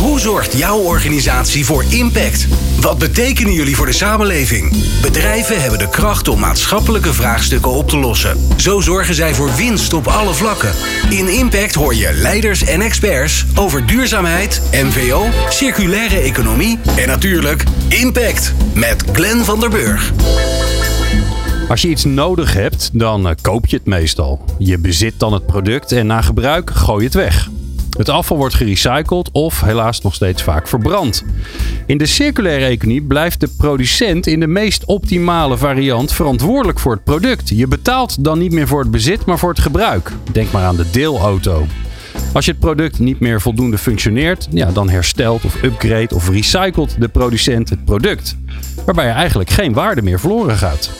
Hoe zorgt jouw organisatie voor impact? Wat betekenen jullie voor de samenleving? Bedrijven hebben de kracht om maatschappelijke vraagstukken op te lossen. Zo zorgen zij voor winst op alle vlakken. In Impact hoor je leiders en experts over duurzaamheid, MVO, circulaire economie en natuurlijk Impact met Glenn van der Burg. Als je iets nodig hebt, dan koop je het meestal. Je bezit dan het product en na gebruik gooi je het weg. Het afval wordt gerecycled of helaas nog steeds vaak verbrand. In de circulaire economie blijft de producent in de meest optimale variant verantwoordelijk voor het product. Je betaalt dan niet meer voor het bezit, maar voor het gebruik. Denk maar aan de deelauto. Als je het product niet meer voldoende functioneert, ja, dan herstelt of upgrade of recycelt de producent het product. Waarbij er eigenlijk geen waarde meer verloren gaat.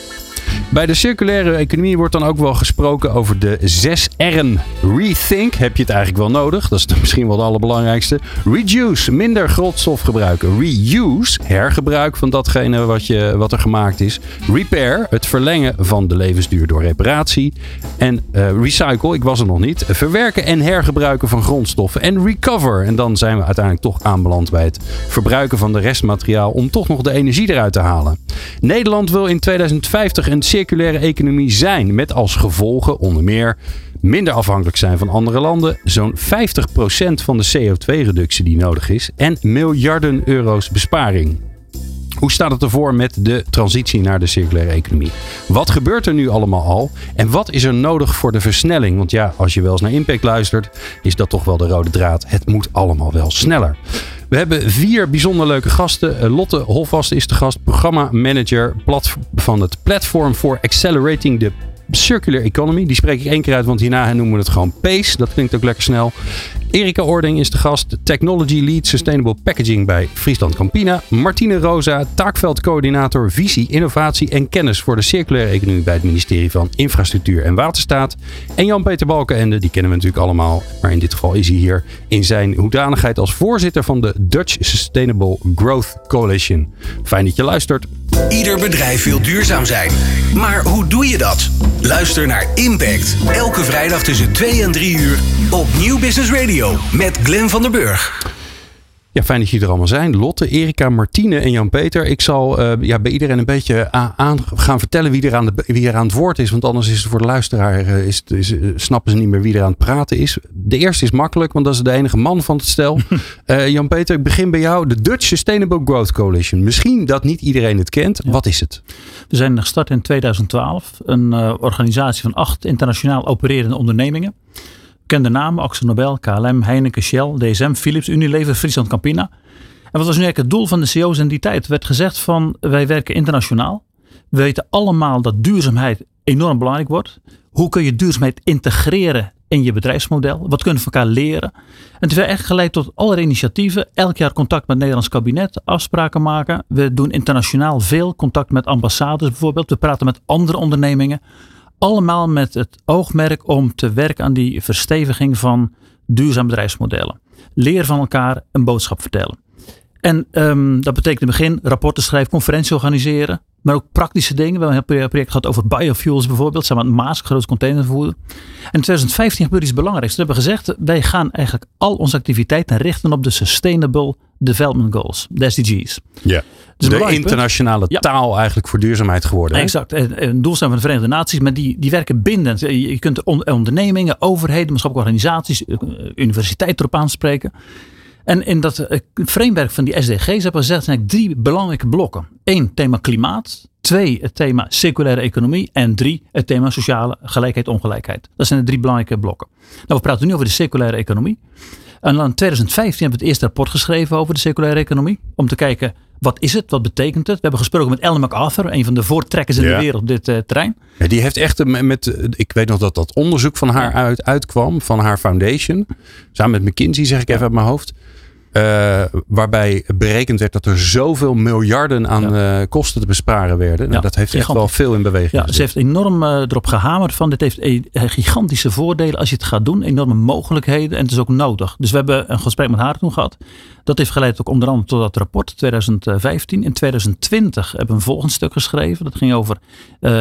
Bij de circulaire economie wordt dan ook wel gesproken over de 6 R'en. Rethink heb je het eigenlijk wel nodig. Dat is misschien wel het allerbelangrijkste. Reduce, minder grondstof gebruiken. Reuse, hergebruik van datgene wat, je, wat er gemaakt is. Repair, het verlengen van de levensduur door reparatie. En uh, recycle, ik was er nog niet. Verwerken en hergebruiken van grondstoffen. En recover. En dan zijn we uiteindelijk toch aanbeland bij het verbruiken van de restmateriaal om toch nog de energie eruit te halen. Nederland wil in 2050 een circulaire economie zijn. Met als gevolgen onder meer minder afhankelijk zijn van andere landen, zo'n 50% van de CO2-reductie die nodig is en miljarden euro's besparing. Hoe staat het ervoor met de transitie naar de circulaire economie? Wat gebeurt er nu allemaal al? En wat is er nodig voor de versnelling? Want ja, als je wel eens naar Impact luistert, is dat toch wel de rode draad. Het moet allemaal wel sneller. We hebben vier bijzonder leuke gasten. Eh, Lotte Holvast is de gast, programmamanager van het Platform for Accelerating the Circular Economy. Die spreek ik één keer uit, want hierna noemen we het gewoon PACE. Dat klinkt ook lekker snel. Erika Ording is de gast, Technology Lead Sustainable Packaging bij Friesland Campina. Martine Rosa, taakveldcoördinator Visie, Innovatie en Kennis voor de Circulaire Economie bij het ministerie van Infrastructuur en Waterstaat. En Jan-Peter Balkenende, die kennen we natuurlijk allemaal, maar in dit geval is hij hier in zijn hoedanigheid als voorzitter van de Dutch Sustainable Growth Coalition. Fijn dat je luistert. Ieder bedrijf wil duurzaam zijn. Maar hoe doe je dat? Luister naar Impact. Elke vrijdag tussen 2 en 3 uur op Nieuw Business Radio met Glenn van der Burg. Ja, fijn dat jullie er allemaal zijn. Lotte, Erika, Martine en Jan-Peter. Ik zal uh, ja, bij iedereen een beetje aan gaan vertellen wie er, aan de, wie er aan het woord is. Want anders is het voor de luisteraar, uh, is, is, uh, snappen ze niet meer wie er aan het praten is. De eerste is makkelijk, want dat is de enige man van het stel. Jan-Peter, ik begin bij jou. De Dutch Sustainable Growth Coalition. Misschien dat niet iedereen het kent. Ja. Wat is het? We zijn gestart in 2012. Een organisatie van acht internationaal opererende ondernemingen bekende namen, Axel Nobel, KLM, Heineken, Shell, DSM, Philips, Unilever, Friesland Campina. En wat was nu eigenlijk het doel van de CEO's in die tijd? Er werd gezegd van wij werken internationaal. We weten allemaal dat duurzaamheid enorm belangrijk wordt. Hoe kun je duurzaamheid integreren in je bedrijfsmodel? Wat kunnen we van elkaar leren? En het heeft echt geleid tot allerlei initiatieven. Elk jaar contact met het Nederlands kabinet, afspraken maken. We doen internationaal veel contact met ambassades bijvoorbeeld. We praten met andere ondernemingen. Allemaal met het oogmerk om te werken aan die versteviging van duurzaam bedrijfsmodellen. Leer van elkaar een boodschap vertellen. En um, dat betekent in het begin rapporten schrijven, conferenties organiseren. Maar ook praktische dingen. We hebben een project gehad over biofuels bijvoorbeeld. Samen met Maas, groot containervervoer. En in 2015 gebeurde iets belangrijks. We hebben gezegd, wij gaan eigenlijk al onze activiteiten richten op de Sustainable Development Goals. De SDG's. Ja. Dus de internationale taal eigenlijk voor duurzaamheid geworden. Hè? Exact. Een doelstelling van de Verenigde Naties. Maar die, die werken bindend. Je kunt ondernemingen, overheden, maatschappelijke organisaties, eh, universiteiten erop aanspreken. En in dat eh, framework van die SDG's hebben we gezegd zijn drie belangrijke blokken. Eén, thema klimaat. Twee, het thema circulaire economie. En drie, het thema sociale gelijkheid, ongelijkheid. Dat zijn de drie belangrijke blokken. Nou, we praten nu over de circulaire economie. En dan in 2015 hebben we het eerste rapport geschreven over de circulaire economie. Om te kijken, wat is het? Wat betekent het? We hebben gesproken met Ellen MacArthur, een van de voortrekkers in ja. de wereld op dit uh, terrein. Ja, die heeft echt met, ik weet nog dat dat onderzoek van haar uit, uitkwam, van haar foundation. Samen met McKinsey, zeg ik even uit mijn hoofd. Uh, waarbij berekend werd dat er zoveel miljarden aan ja. uh, kosten te besparen werden. Nou, ja, dat heeft echt wel veel in beweging. Ja, ze heeft enorm uh, erop gehamerd van dit heeft e gigantische voordelen als je het gaat doen. Enorme mogelijkheden en het is ook nodig. Dus we hebben een gesprek met haar toen gehad. Dat heeft geleid ook onder andere tot dat rapport 2015. In 2020 hebben we een volgend stuk geschreven. Dat ging over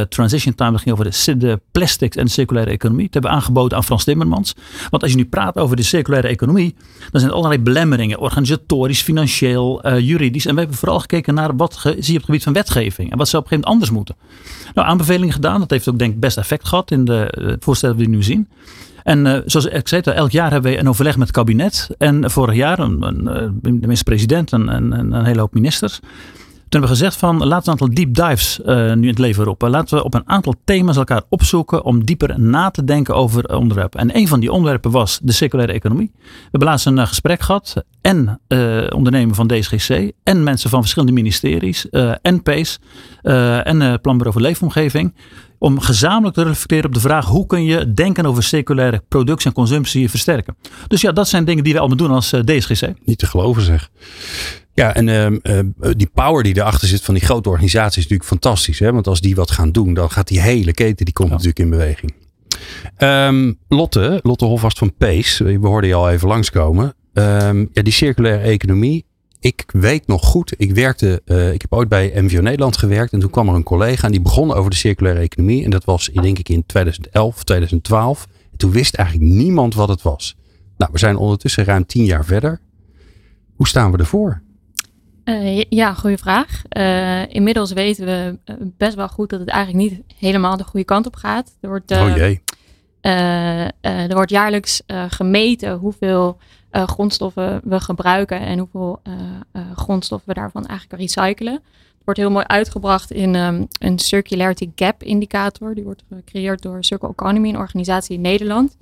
transition time. Dat ging over de, de plastics en de circulaire economie. Dat hebben we aangeboden aan Frans Timmermans. Want als je nu praat over de circulaire economie. Dan zijn er allerlei belemmeringen organisatorisch, financieel, uh, juridisch. En we hebben vooral gekeken naar wat zie je op het gebied van wetgeving. En wat zou op een gegeven moment anders moeten. Nou, aanbevelingen gedaan. Dat heeft ook denk ik best effect gehad in de uh, voorstellen die we nu zien. En uh, zoals ik zei, elk jaar hebben we een overleg met het kabinet. En vorig jaar, een, een, de minister-president en, en, en, een hele hoop ministers. Toen hebben we gezegd van laten we een aantal deep dives uh, nu in het leven roepen. Laten we op een aantal thema's elkaar opzoeken om dieper na te denken over onderwerpen. En een van die onderwerpen was de circulaire economie. We hebben laatst een gesprek gehad en uh, ondernemer van DSGC en mensen van verschillende ministeries, en PACE en Planbureau voor Leefomgeving. Om gezamenlijk te reflecteren op de vraag hoe kun je denken over circulaire productie en consumptie versterken. Dus ja, dat zijn dingen die we allemaal doen als DSGC. Niet te geloven zeg. Ja, en uh, die power die erachter zit van die grote organisatie is natuurlijk fantastisch. Hè? Want als die wat gaan doen, dan gaat die hele keten die komt natuurlijk in beweging. Um, Lotte, Lotte Hofvast van Pees, we hoorden je al even langskomen. Um, ja, die circulaire economie. Ik weet nog goed, ik werkte, uh, ik heb ooit bij MVO Nederland gewerkt. En toen kwam er een collega en die begon over de circulaire economie. En dat was denk ik in 2011, 2012. En toen wist eigenlijk niemand wat het was. Nou, we zijn ondertussen ruim tien jaar verder. Hoe staan we ervoor? Uh, ja, goede vraag. Uh, inmiddels weten we eh, best wel goed dat het eigenlijk niet helemaal de goede kant op gaat. Er wordt, oh jee. Er wordt jaarlijks gemeten hoeveel grondstoffen we gebruiken en hoeveel grondstoffen we daarvan eigenlijk recyclen. Het wordt heel mooi uitgebracht in um, een Circularity Gap indicator. Die wordt gecreëerd door Circle Economy, een organisatie in Nederland.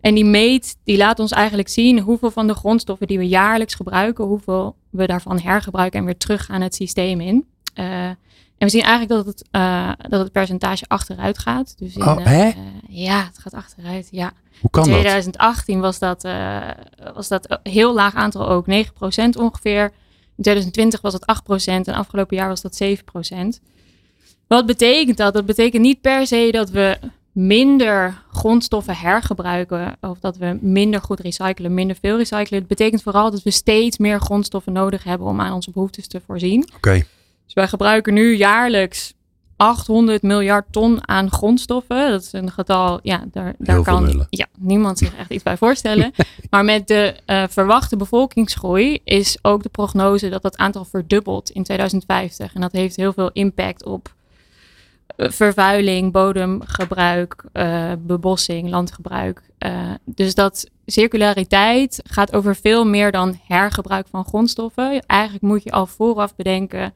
En die meet, die laat ons eigenlijk zien hoeveel van de grondstoffen die we jaarlijks gebruiken, hoeveel we daarvan hergebruiken en weer terug aan het systeem in. En we zien eigenlijk dat het, uh, dat het percentage achteruit gaat. Dus in, oh, hè? Uh, ja, het gaat achteruit. Ja. Hoe kan in 2018 dat? was dat, was dat heel laag aantal ook, 9% ongeveer. In 2020 was het 8% en afgelopen jaar was dat 7%. Wat betekent dat? Dat betekent niet per se dat we minder grondstoffen hergebruiken of dat we minder goed recyclen, minder veel recyclen. Het betekent vooral dat we steeds meer grondstoffen nodig hebben om aan onze behoeftes te voorzien. Oké. Okay. Dus wij gebruiken nu jaarlijks 800 miljard ton aan grondstoffen. Dat is een getal, ja, daar, daar kan ja, niemand zich echt iets bij voorstellen. maar met de uh, verwachte bevolkingsgroei is ook de prognose dat dat aantal verdubbelt in 2050. En dat heeft heel veel impact op vervuiling, bodemgebruik, uh, bebossing, landgebruik. Uh, dus dat circulariteit gaat over veel meer dan hergebruik van grondstoffen. Eigenlijk moet je al vooraf bedenken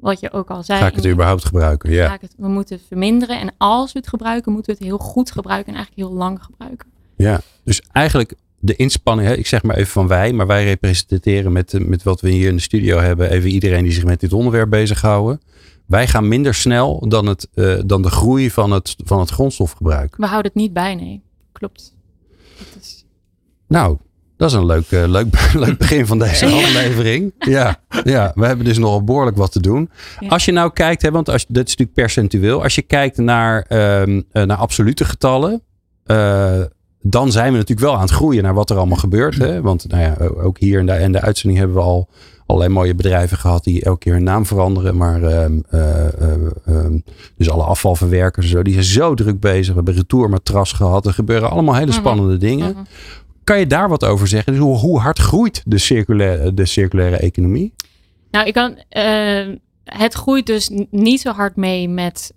wat je ook al zei. Ga ik het überhaupt gebruiken? Ja. Het, we moeten het verminderen. En als we het gebruiken, moeten we het heel goed gebruiken en eigenlijk heel lang gebruiken. Ja, dus eigenlijk de inspanning, hè, ik zeg maar even van wij, maar wij representeren met, met wat we hier in de studio hebben, even iedereen die zich met dit onderwerp bezighouden. Wij gaan minder snel dan, het, uh, dan de groei van het, van het grondstofgebruik. We houden het niet bij, nee. Klopt. Is... Nou, dat is een leuk, uh, leuk, leuk begin van deze aflevering. Ja, ja, we hebben dus nogal behoorlijk wat te doen. Ja. Als je nou kijkt, hè, want als, dat is natuurlijk percentueel. Als je kijkt naar, um, uh, naar absolute getallen. dan zijn we natuurlijk wel aan het groeien naar wat er allemaal gebeurt. Hè? Want nou ja, ook hier in de, in de uitzending hebben we al allerlei mooie bedrijven gehad die elke keer hun naam veranderen. Maar uh, uh, dus alle afvalverwerkers en zo, die zijn zo druk bezig. We hebben retourmatras gehad. Er gebeuren allemaal hele mhm. spannende dingen. Mhm. Kan je daar wat over zeggen? Dus hoe, hoe hard groeit de circulaire, de circulaire economie? Nou, ik kan. het groeit dus niet zo hard mee met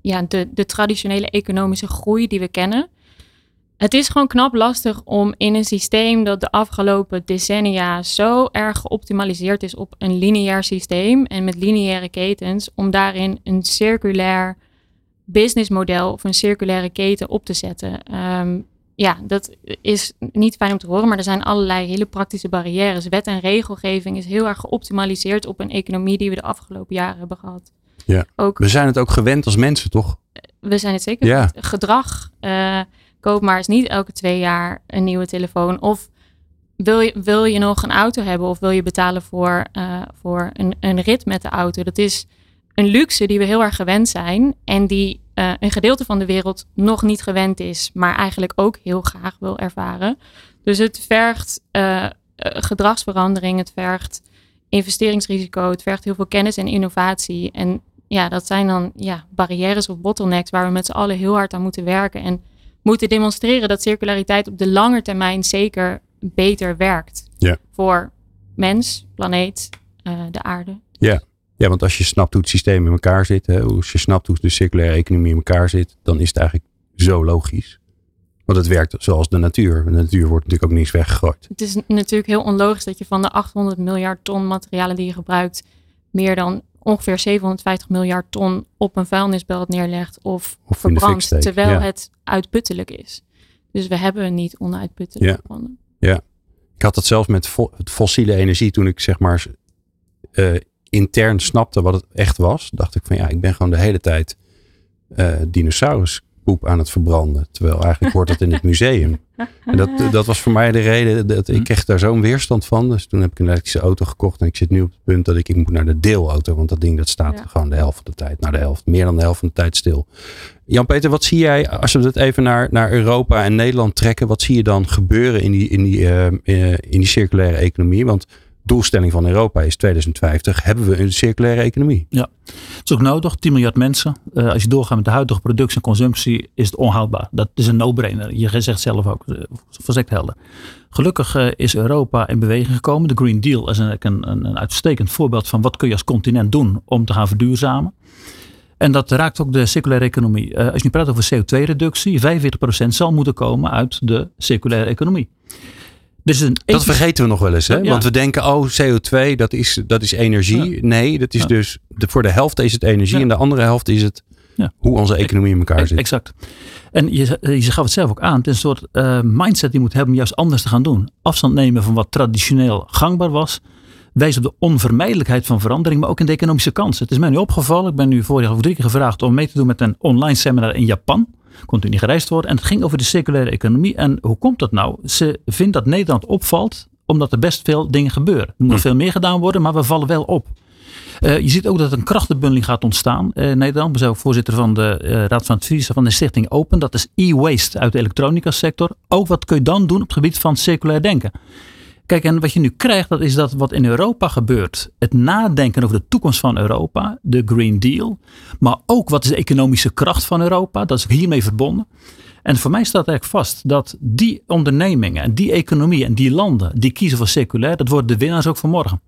ja, de, de traditionele economische groei die we kennen. Het is gewoon knap lastig om in een systeem dat de afgelopen decennia zo erg geoptimaliseerd is op een lineair systeem en met lineaire ketens, om daarin een circulair businessmodel of een circulaire keten op te zetten. Um, ja, dat is niet fijn om te horen, maar er zijn allerlei hele praktische barrières. Wet en regelgeving is heel erg geoptimaliseerd op een economie die we de afgelopen jaren hebben gehad. Ja. Ook, we zijn het ook gewend als mensen, toch? We zijn het zeker. Ja. Gedrag. Uh, koop maar eens niet elke twee jaar een nieuwe telefoon. Of wil je, wil je nog een auto hebben of wil je betalen voor, uh, voor een, een rit met de auto? Dat is een luxe die we heel erg gewend zijn en die uh, een gedeelte van de wereld nog niet gewend is, maar eigenlijk ook heel graag wil ervaren. Dus het vergt uh, gedragsverandering, het vergt investeringsrisico, het vergt heel veel kennis en innovatie. En ja, dat zijn dan ja, barrières of bottlenecks waar we met z'n allen heel hard aan moeten werken. En moeten demonstreren dat circulariteit op de lange termijn zeker beter werkt. Ja. Voor mens, planeet, de aarde. Ja. Ja, want als je snapt hoe het systeem in elkaar zit, hè, als je snapt hoe de circulaire economie in elkaar zit, dan is het eigenlijk zo logisch. Want het werkt zoals de natuur. De natuur wordt natuurlijk ook niets weggegooid. Het is natuurlijk heel onlogisch dat je van de 800 miljard ton materialen die je gebruikt, meer dan ongeveer 750 miljard ton op een vuilnisbelt neerlegt of, of verbrandt, terwijl het uitputtelijk is. Dus we hebben niet onuitputtelijk ja. Ja, ik had dat zelfs met fossiele energie toen ik zeg maar uh, intern snapte wat het echt was. Dacht ik van ja, ik ben gewoon de hele tijd uh, dinosaurus poep aan het verbranden. Terwijl eigenlijk hoort dat in het museum. En dat, dat was voor mij de reden dat ik kreeg daar zo'n weerstand van. Dus toen heb ik een elektrische auto gekocht. En ik zit nu op het punt dat ik, ik moet naar de deelauto. Want dat ding dat staat gewoon de helft van de tijd. naar de helft, meer dan de helft van de tijd stil. Jan-Peter, wat zie jij, als we het even naar, naar Europa en Nederland trekken. Wat zie je dan gebeuren in die, in die, uh, in die circulaire economie? Want doelstelling van Europa is 2050 hebben we een circulaire economie. Ja, het is ook nodig. 10 miljard mensen. Uh, als je doorgaat met de huidige productie en consumptie is het onhoudbaar. Dat is een no-brainer. Je zegt zelf ook, uh, helder. Gelukkig uh, is Europa in beweging gekomen. De Green Deal is een, een, een uitstekend voorbeeld van wat kun je als continent doen om te gaan verduurzamen. En dat raakt ook de circulaire economie. als je nu praat over CO2-reductie, 45% zal moeten komen uit de circulaire economie. Dus een dat vergeten we nog wel eens. Hè? Want we denken, oh, CO2, dat is, dat is energie. Nee, dat is dus de, voor de helft is het energie en de andere helft is het hoe onze economie in elkaar zit. Exact. En je, je gaf het zelf ook aan. Het is een soort uh, mindset die je moet hebben om juist anders te gaan doen. Afstand nemen van wat traditioneel gangbaar was. Wijs op de onvermijdelijkheid van verandering, maar ook in de economische kansen. Het is mij nu opgevallen. Ik ben nu vorig jaar drie keer gevraagd om mee te doen met een online seminar in Japan kon toen niet gereisd worden. En het ging over de circulaire economie. En hoe komt dat nou? Ze vindt dat Nederland opvalt omdat er best veel dingen gebeuren. Er moet hm. veel meer gedaan worden, maar we vallen wel op. Uh, je ziet ook dat een krachtenbundeling gaat ontstaan. Uh, Nederland, ik ben ook voorzitter van de uh, Raad van Advies van de Stichting Open. Dat is e-waste uit de elektronica sector. Ook wat kun je dan doen op het gebied van circulair denken? Kijk, en wat je nu krijgt, dat is dat wat in Europa gebeurt. Het nadenken over de toekomst van Europa, de Green Deal. Maar ook wat is de economische kracht van Europa, dat is hiermee verbonden. En voor mij staat eigenlijk vast dat die ondernemingen en die economie en die landen die kiezen voor circulair, dat worden de winnaars ook van morgen.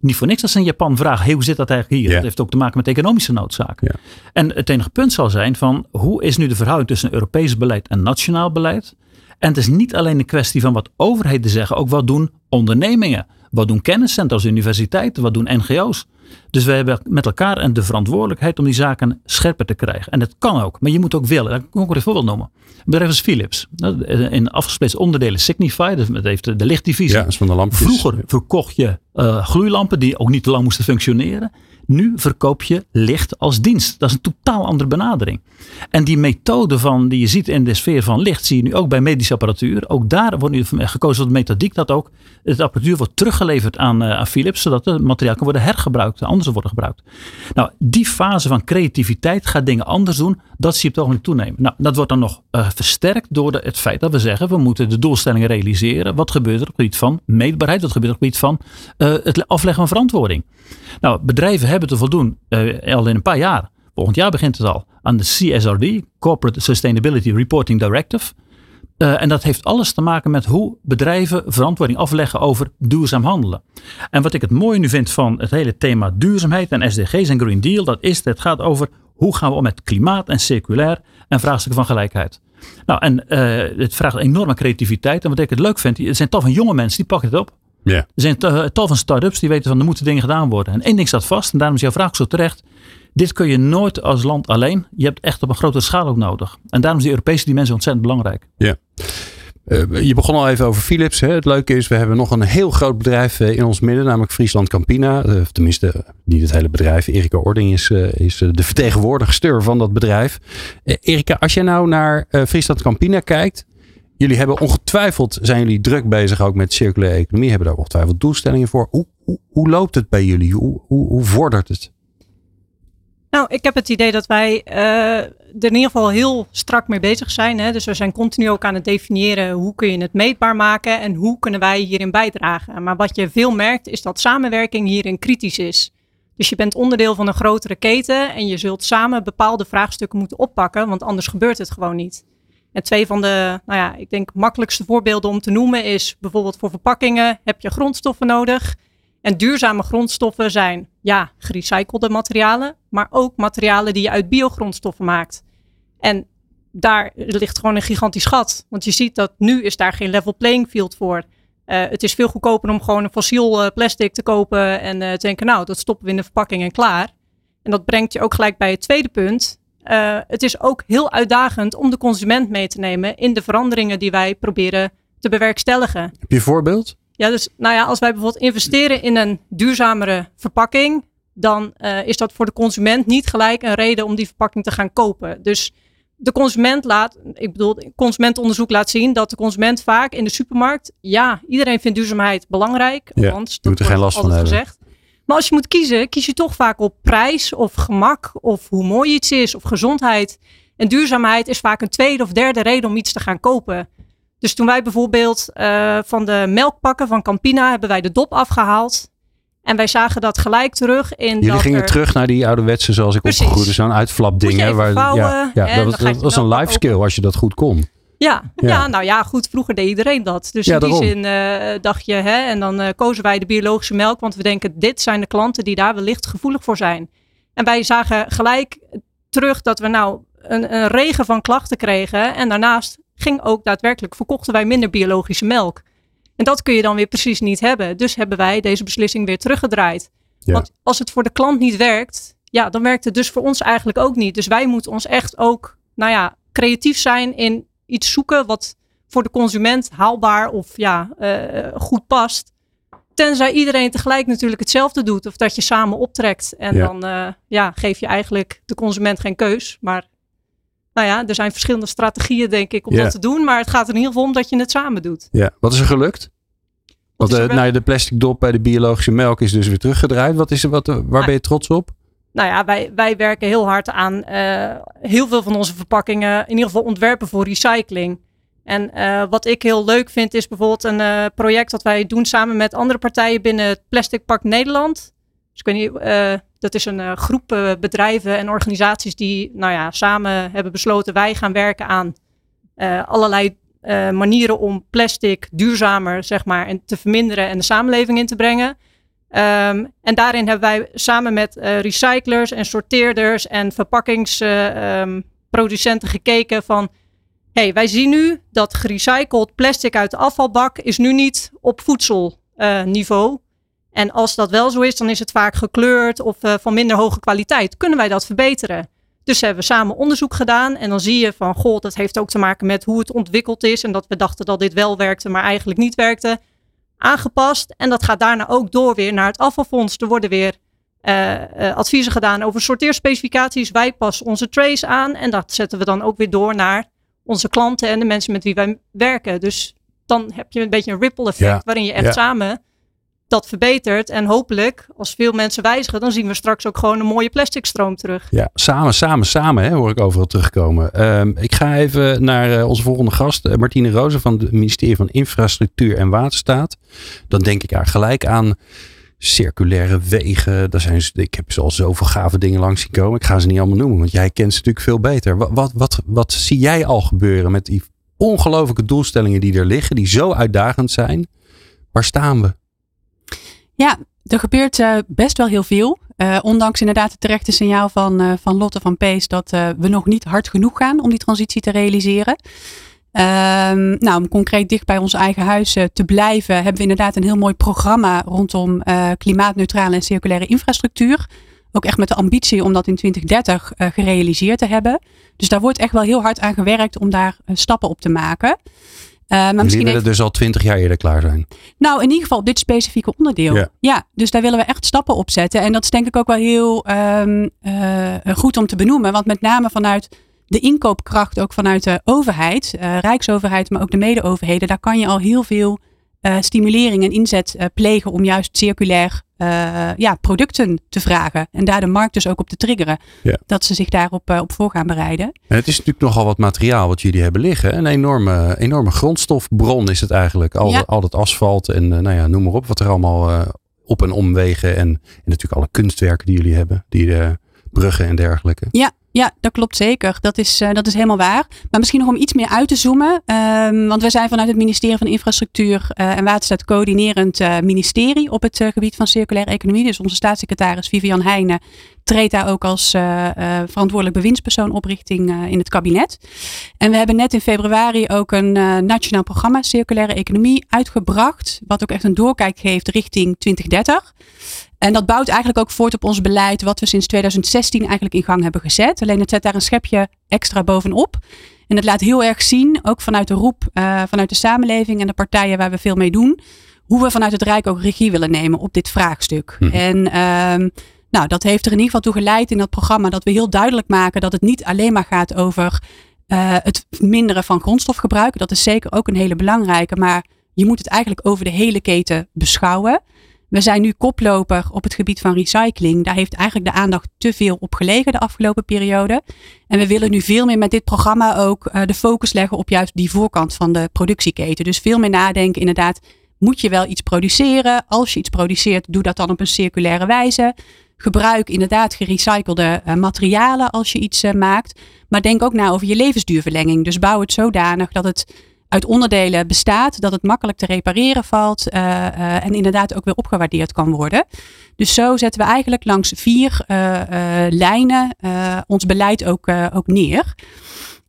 Niet voor niks als ze in Japan vragen, hey, hoe zit dat eigenlijk hier? Dat heeft ook te maken met economische noodzaken. Ja. En het enige punt zal zijn van, hoe is nu de verhouding tussen Europees beleid en nationaal beleid? En het is niet alleen een kwestie van wat overheden zeggen, ook wat doen ondernemingen. Wat doen kenniscentra's, universiteiten, wat doen NGO's? Dus we hebben met elkaar de verantwoordelijkheid om die zaken scherper te krijgen. En dat kan ook, maar je moet ook willen. Ik kan ook een voorbeeld noemen. Een bedrijf als Philips. In afgesplitste onderdelen Signify, dat heeft de lichtdivisie. Ja, van de lampjes. Vroeger verkocht je uh, gloeilampen die ook niet te lang moesten functioneren. Nu verkoop je licht als dienst. Dat is een totaal andere benadering. En die methode van, die je ziet in de sfeer van licht, zie je nu ook bij medische apparatuur. Ook daar wordt nu gekozen de methodiek dat ook het apparatuur wordt teruggeleverd aan, uh, aan Philips, zodat het materiaal kan worden hergebruikt, anders worden gebruikt. Nou, die fase van creativiteit gaat dingen anders doen, dat zie je op het ogenblik toenemen. Nou, dat wordt dan nog uh, versterkt door het feit dat we zeggen, we moeten de doelstellingen realiseren. Wat gebeurt er op het gebied van meetbaarheid? Wat gebeurt er op het gebied van uh, het afleggen van verantwoording? Nou, bedrijven hebben te voldoen al in een paar jaar. Volgend jaar begint het al aan de CSRD, Corporate Sustainability Reporting Directive. Uh, en dat heeft alles te maken met hoe bedrijven verantwoording afleggen over duurzaam handelen. En wat ik het mooie nu vind van het hele thema duurzaamheid en SDG's en Green Deal, dat is, het gaat over hoe gaan we om met klimaat en circulair en vraagstukken van gelijkheid. Nou, en uh, het vraagt enorme creativiteit. En wat ik het leuk vind, er zijn tal van jonge mensen die pakken het op. Yeah. Er zijn tal van start-ups die weten van er moeten dingen gedaan worden. En één ding staat vast, en daarom is jouw vraag zo terecht. Dit kun je nooit als land alleen. Je hebt echt op een grotere schaal ook nodig. En daarom is die Europese dimensie ontzettend belangrijk. Ja. Uh, je begon al even over Philips. Hè. Het leuke is, we hebben nog een heel groot bedrijf eh, in ons midden, namelijk Friesland Campina. Uh, tenminste, niet het hele bedrijf. Erika Ording is, is de vertegenwoordigster van dat bedrijf. Erika, als jij nou naar Friesland Campina kijkt. Jullie hebben ongetwijfeld, zijn jullie druk bezig ook met circulaire economie. Hebben daar ongetwijfeld doelstellingen voor. Hoe, hoe, hoe loopt het bij jullie? Hoe, hoe, hoe vordert het? Nou, ik heb het idee dat wij uh, er in ieder geval heel strak mee bezig zijn. Hè? Dus we zijn continu ook aan het definiëren hoe kun je het meetbaar maken en hoe kunnen wij hierin bijdragen. Maar wat je veel merkt is dat samenwerking hierin kritisch is. Dus je bent onderdeel van een grotere keten en je zult samen bepaalde vraagstukken moeten oppakken, want anders gebeurt het gewoon niet. En twee van de, nou ja, ik denk makkelijkste voorbeelden om te noemen is bijvoorbeeld voor verpakkingen heb je grondstoffen nodig. En duurzame grondstoffen zijn ja, gerecyclede materialen, maar ook materialen die je uit biogrondstoffen maakt. En daar ligt gewoon een gigantisch gat. Want je ziet dat nu is daar geen level playing field voor. Uh, het is veel goedkoper om gewoon een fossiel uh, plastic te kopen en uh, te denken, nou, dat stoppen we in de verpakking en klaar. En dat brengt je ook gelijk bij het tweede punt. Het is ook heel uitdagend om de consument mee te nemen in de veranderingen die wij proberen te bewerkstelligen. Heb je een voorbeeld? Ja, dus nou ja, als wij bijvoorbeeld investeren in een duurzamere verpakking, dan is dat voor de consument niet gelijk een reden om die verpakking te gaan kopen. Dus de consument laat, ik bedoel, consumentonderzoek laat zien dat de consument vaak in de supermarkt, ja, iedereen vindt duurzaamheid belangrijk. Ja, want dat er geen last van gezegd. Maar als je moet kiezen, kies je toch vaak op prijs of gemak of hoe mooi iets is of gezondheid. En duurzaamheid is vaak een tweede of derde reden om iets te gaan kopen. Dus toen wij bijvoorbeeld uh, van de melkpakken van Campina hebben wij de dop afgehaald. En wij zagen dat gelijk terug in. Jullie dat gingen terug naar die ouderwetse, zoals ik Precies. opgegroeide, zo'n uitflapdingen. Waar, ja, ja dat, dat was een life skill als je dat goed kon. Ja, ja, nou ja, goed. Vroeger deed iedereen dat. Dus in die zin uh, dacht je, hè, en dan uh, kozen wij de biologische melk, want we denken, dit zijn de klanten die daar wellicht gevoelig voor zijn. En wij zagen gelijk terug dat we nou een, een regen van klachten kregen. En daarnaast ging ook daadwerkelijk, verkochten wij minder biologische melk. En dat kun je dan weer precies niet hebben. Dus hebben wij deze beslissing weer teruggedraaid. Want als het voor de klant niet werkt, ja, dan werkt het dus voor ons eigenlijk ook niet. Dus wij moeten ons echt ook, nou ja, creatief zijn in iets zoeken wat voor de consument haalbaar of ja, uh, goed past. Tenzij iedereen tegelijk natuurlijk hetzelfde doet. Of dat je samen optrekt. En dan uh, ja, geef je eigenlijk de consument geen keus. Maar nou ja, er zijn verschillende strategieën denk ik om dat te doen. Maar het gaat er in ieder geval om dat je het samen doet. Ja, wat is er gelukt? Want de, nou, de plastic dop bij de biologische melk is dus weer teruggedraaid. Wat is er, wat, waar nou, ben je trots op? Nou ja, wij, wij werken heel hard aan uh, heel veel van onze verpakkingen, in ieder geval ontwerpen voor recycling. En uh, wat ik heel leuk vind is bijvoorbeeld een uh, project dat wij doen samen met andere partijen binnen het Plastic Park Nederland. Dus ik weet niet, dat is een groep bedrijven en organisaties die nou ja, samen hebben besloten wij gaan werken aan allerlei manieren om plastic duurzamer zeg maar, en te verminderen en de samenleving in te brengen. Um, en daarin hebben wij samen met uh, recyclers en sorteerders en verpakkingsproducenten uh, um, gekeken van... hey, wij zien nu dat gerecycled plastic uit de afvalbak is nu niet op voedselniveau. Uh, en als dat wel zo is, dan is het vaak gekleurd of van minder hoge kwaliteit. Kunnen wij dat verbeteren? Dus hebben we samen onderzoek gedaan. En dan zie je van, goh, dat heeft ook te maken met hoe het ontwikkeld is. En dat we dachten dat dit wel werkte, maar eigenlijk niet werkte. Aangepast. En dat gaat daarna ook door weer naar het afvalfonds. Er worden weer uh, uh, adviezen gedaan over sorteerspecificaties. Wij passen onze trace aan. En dat zetten we dan ook weer door naar onze klanten en de mensen met wie wij werken. Dus dan heb je een beetje een ripple effect waarin je echt samen dat verbetert. En hopelijk, als veel mensen wijzigen, dan zien we straks ook gewoon een mooie plastic stroom terug. Ja, samen, samen, samen hè, hoor ik overal terugkomen. Ehm, ik ga even naar uh, onze volgende gast, uh, Martine Rozen van het ministerie van Infrastructuur en Waterstaat. Dan denk ik daar gelijk aan circulaire wegen. Daar zijn, ik heb al zoveel gave dingen langs zien komen. Ik ga ze niet allemaal noemen, want jij kent ze natuurlijk veel beter. Wat, wat, wat, wat zie jij al gebeuren met die ongelofelijke doelstellingen die er liggen, die zo uitdagend zijn? Waar staan we? Ja, er gebeurt uh, best wel heel veel. Uh, ondanks inderdaad het terechte signaal van, uh, van Lotte van Pees dat we nog niet hard genoeg gaan om die transitie te realiseren. Ehm, nou, om concreet dicht bij ons eigen huis te blijven, hebben we inderdaad een heel mooi programma rondom klimaatneutrale en circulaire infrastructuur. Ook echt met de ambitie om dat in 2030 gerealiseerd te hebben. Dus daar wordt echt wel heel hard aan gewerkt om daar stappen op te maken. Uh, maar misschien willen dus al twintig jaar eerder klaar zijn. Nou, in ieder geval op dit specifieke onderdeel. Ja. dus daar willen we echt stappen op zetten. En dat is denk ik ook wel heel um, uh, goed om te benoemen. Want met name vanuit de inkoopkracht, ook vanuit de overheid, uh, Rijksoverheid, maar ook de mede-overheden, daar kan je al heel veel uh, stimulering en inzet uh, plegen om juist circulair uh, ja, producten te vragen. En daar de markt dus ook op te triggeren. Ja. Dat ze zich daarop op voor gaan bereiden. En het is natuurlijk nogal wat materiaal wat jullie hebben liggen. Een enorme, enorme grondstofbron is het eigenlijk. Al, ja. al dat asfalt en nou ja, noem maar op wat er allemaal op en omwegen. En, en natuurlijk alle kunstwerken die jullie hebben. Die bruggen en dergelijke. Ja, ja, dat klopt zeker. Dat is, uh, dat is helemaal waar. Maar misschien nog om iets meer uit te zoomen. Um, want wij zijn vanuit het ministerie van Infrastructuur uh, en Waterstaat coördinerend uh, ministerie op het gebied van circulaire economie. Dus onze staatssecretaris Vivian Heijnen treedt daar ook als verantwoordelijk bewindspersoon op richting in het kabinet. En we hebben net in februari ook een nationaal programma circulaire economie uitgebracht. Wat ook echt een doorkijk geeft richting 2030. En dat bouwt eigenlijk ook voort op ons beleid, wat we sinds 2016 eigenlijk in gang hebben gezet. Alleen het zet daar een schepje extra bovenop. En het laat heel erg zien, ook vanuit de roep, uh, vanuit de samenleving en de partijen waar we veel mee doen, hoe we vanuit het Rijk ook regie willen nemen op dit vraagstuk. Hm. En uh, nou, dat heeft er in ieder geval toe geleid in dat programma dat we heel duidelijk maken dat het niet alleen maar gaat over uh, het minderen van grondstofgebruik. Dat is zeker ook een hele belangrijke, maar je moet het eigenlijk over de hele keten beschouwen. We zijn nu koploper op het gebied van recycling. Daar heeft eigenlijk de aandacht te veel op gelegen de afgelopen periode. En we willen nu veel meer met dit programma ook uh, de focus leggen op juist die voorkant van de productieketen. Dus veel meer nadenken inderdaad, moet je wel iets produceren? Als je iets produceert, doe dat dan op een circulaire wijze. Gebruik inderdaad gerecyclede uh, materialen als je iets uh, maakt. Maar denk ook na over je levensduurverlenging. Dus bouw het zodanig dat het uit onderdelen bestaat, dat het makkelijk te repareren valt uh, uh, en inderdaad ook weer opgewaardeerd kan worden. Dus zo zetten we eigenlijk langs vier uh, lijnen ons beleid ook, ook neer.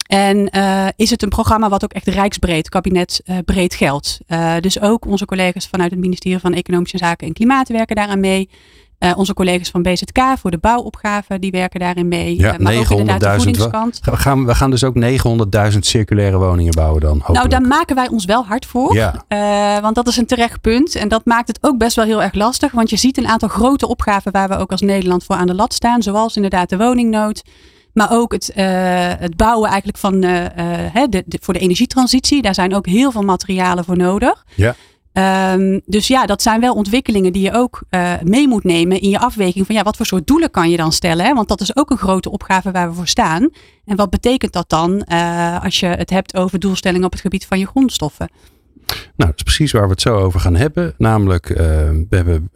En is het een programma wat ook echt rijksbreed, kabinetbreed geldt. dus ook onze collega's vanuit het ministerie van Economische Zaken en Klimaat werken daaraan mee. Uh, onze collega's van BZK voor de bouwopgave, die werken daarin mee. Ja, uh, maar 900.000. We gaan, we gaan dus ook 900.000 circulaire woningen bouwen dan. Hopelijk. Nou, daar maken wij ons wel hard voor. Ja. Uh, want dat is een terecht punt. En dat maakt het ook best wel heel erg lastig. Want je ziet een aantal grote opgaven waar we ook als Nederland voor aan de lat staan. Zoals inderdaad de woningnood. Maar ook het, het bouwen eigenlijk van de, de, voor de energietransitie. Daar zijn ook heel veel materialen voor nodig. Ja. Um, dus ja, dat zijn wel ontwikkelingen die je ook uh, mee moet nemen in je afweging van ja, wat voor soort doelen kan je dan stellen? Hè? Want dat is ook een grote opgave waar we voor staan. En wat betekent dat dan uh, als je het hebt over doelstellingen op het gebied van je grondstoffen? Nou, dat is precies waar we het zo over gaan hebben. Namelijk, uh, we hebben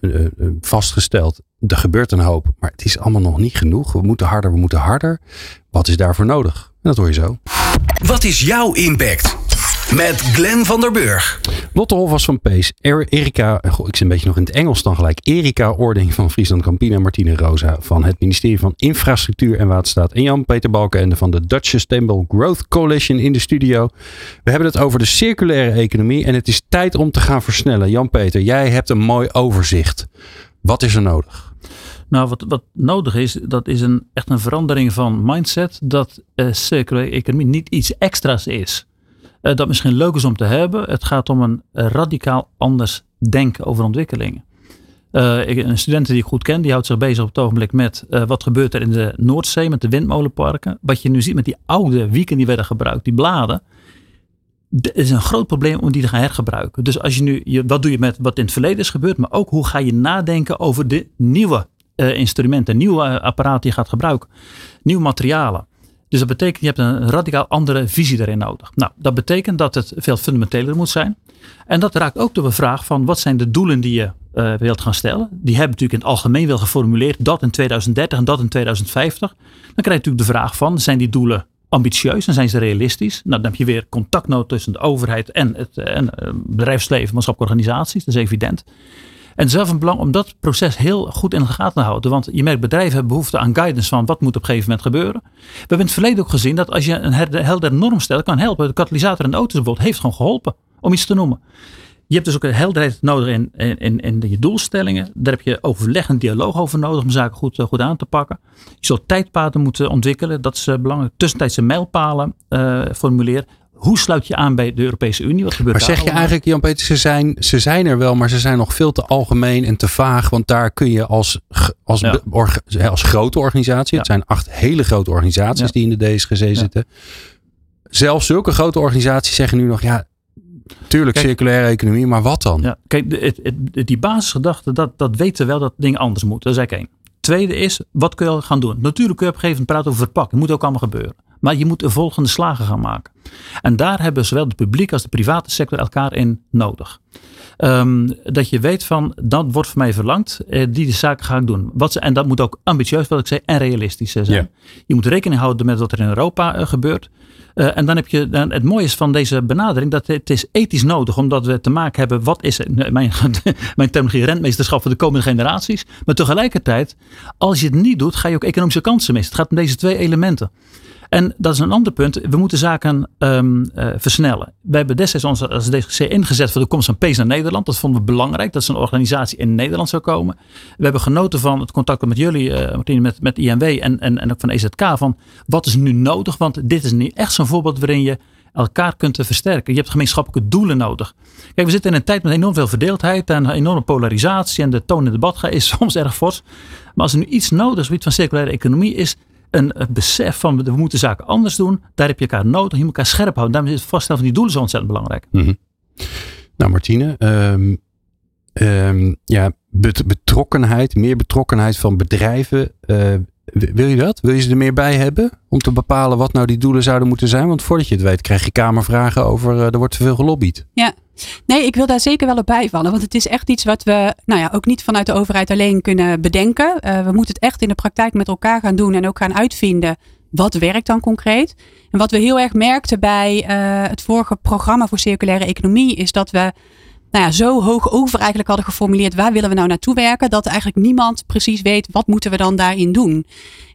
vastgesteld, er gebeurt een hoop, maar het is allemaal nog niet genoeg. We moeten harder, we moeten harder. Wat is daarvoor nodig? En dat hoor je zo. Wat is jouw impact? Met Glenn van der Burg. Lotte Hofwas van Pees. Erika, goh, ik zit een beetje nog in het Engels dan gelijk. Erika Ording van Friesland Campina. Martine Rosa van het ministerie van Infrastructuur en Waterstaat. En Jan-Peter Balkenende van de Dutch Sustainable Growth Coalition in de studio. We hebben het over de circulaire economie. En het is tijd om te gaan versnellen. Jan-Peter, jij hebt een mooi overzicht. Wat is er nodig? Nou, wat, wat nodig is, dat is een, echt een verandering van mindset. Dat uh, circulaire economie niet iets extra's is. Uh, dat misschien leuk is om te hebben. Het gaat om een radicaal anders denken over ontwikkelingen. Uh, ik, een student die ik goed ken, die houdt zich bezig op het ogenblik met uh, wat gebeurt er in de Noordzee met de windmolenparken. Wat je nu ziet met die oude wieken die werden gebruikt, die bladen. Het is een groot probleem om die te gaan hergebruiken. Dus als je nu, je, wat doe je met wat in het verleden is gebeurd, maar ook hoe ga je nadenken over de nieuwe instrumenten, nieuwe apparaten die je gaat gebruiken, nieuwe materialen. Dus dat betekent, je hebt een radicaal andere visie daarin nodig. Nou, dat betekent dat het veel fundamenteler moet zijn. En dat raakt ook de vraag van wat zijn de doelen die je uh, wilt gaan stellen. Die hebben natuurlijk in het algemeen wel geformuleerd dat in 2030 en dat in 2050. Dan krijg je natuurlijk de vraag van zijn die doelen ambitieus en zijn ze realistisch? Nou, dan heb je weer contact nodig tussen de overheid en het en, uh, bedrijfsleven, maatschappelijke organisaties. Dat is evident. En zelf een belang om dat proces heel goed in de gaten te houden. Want je merkt, bedrijven hebben behoefte aan guidance van wat moet op een gegeven moment gebeuren. We hebben in het verleden ook gezien dat als je een helder norm stelt, kan helpen. De katalysator in de auto's bijvoorbeeld heeft gewoon geholpen, om iets te noemen. Je hebt dus ook een helderheid nodig in, in, in, je doelstellingen. Daar heb je overleg en dialoog over nodig om zaken goed, goed aan te pakken. Je zult tijdpaden moeten ontwikkelen. Dat is belangrijk. Tussentijdse mijlpalen uh, formuleer hoe sluit je aan bij de Europese Unie? Wat gebeurt maar zeg je eigenlijk, Jan Peter, ze zijn, ze zijn er wel, maar ze zijn nog veel te algemeen en te vaag. Want daar kun je als, als, ja. als grote organisatie, het zijn acht hele grote organisaties die in de DSGC zitten. Zelfs zulke grote organisaties zeggen nu nog, ja, Tuurlijk, circulaire economie, maar wat dan? Ja, kijk, het, het, die basisgedachte, dat, dat weten we wel dat dingen anders moeten. Dat is eigenlijk één. Tweede is, wat kun je gaan doen? Natuurlijk kun je op een gegeven moment praten over verpakken. Dat moet ook allemaal gebeuren. Maar je moet de volgende slagen gaan maken. En daar hebben zowel de publiek als de private sector elkaar in nodig. Ehm, dat je weet van, dat wordt van mij verlangd, eh, die zaken ga ik doen. Wat ze, en dat moet ook ambitieus, wat ik zei, en realistisch zijn. Je moet rekening houden met wat er in Europa uh, gebeurt. Uh, en dan heb je, dan, het mooie is van deze benadering, dat het is ethisch nodig, omdat we te maken hebben, wat is mijn, mijn terminologie, rentmeesterschap voor de komende generaties. Maar tegelijkertijd, als je het niet doet, ga je ook economische kansen missen. Het gaat om deze twee elementen. En dat is een ander punt. We moeten zaken um, uh, versnellen. We hebben destijds ons als DGC ingezet voor de komst van PEES naar Nederland. Dat vonden we belangrijk. Dat een organisatie in Nederland zou komen. We hebben genoten van het contact met jullie, Martine, met, met INW en, en, en ook van EZK. Van wat is nu nodig? Want dit is nu echt zo'n voorbeeld waarin je elkaar kunt versterken. Je hebt gemeenschappelijke doelen nodig. Kijk, we zitten in een tijd met enorm veel verdeeldheid en enorme polarisatie. En de toon in het debat is soms erg fors. Maar als er nu iets nodig is van circulaire economie is een, besef van we moeten zaken anders doen. Daar heb je elkaar nodig. Je moet elkaar scherp houden. Daarom is het vaststellen van die doelen zo ontzettend belangrijk. Mm Nou, Martine, um, um, ja, betrokkenheid, meer betrokkenheid van bedrijven. Uh, wil je dat? Wil je ze er meer bij hebben? Om te bepalen wat nou die doelen zouden moeten zijn? Want voordat je het weet, krijg je kamervragen over uh, er wordt te veel gelobbyd. Ja, nee, ik wil daar zeker wel op bijvallen. Want het is echt iets wat we nou ja, ook niet vanuit de overheid alleen kunnen bedenken. Uh, we moeten het echt in de praktijk met elkaar gaan doen en ook gaan uitvinden. Wat werkt dan concreet? En wat we heel erg merkten bij uh, het vorige programma voor circulaire economie is dat we nou ja, zo hoog over eigenlijk hadden geformuleerd waar willen we nou naartoe werken, dat eigenlijk niemand precies weet wat moeten we dan daarin doen.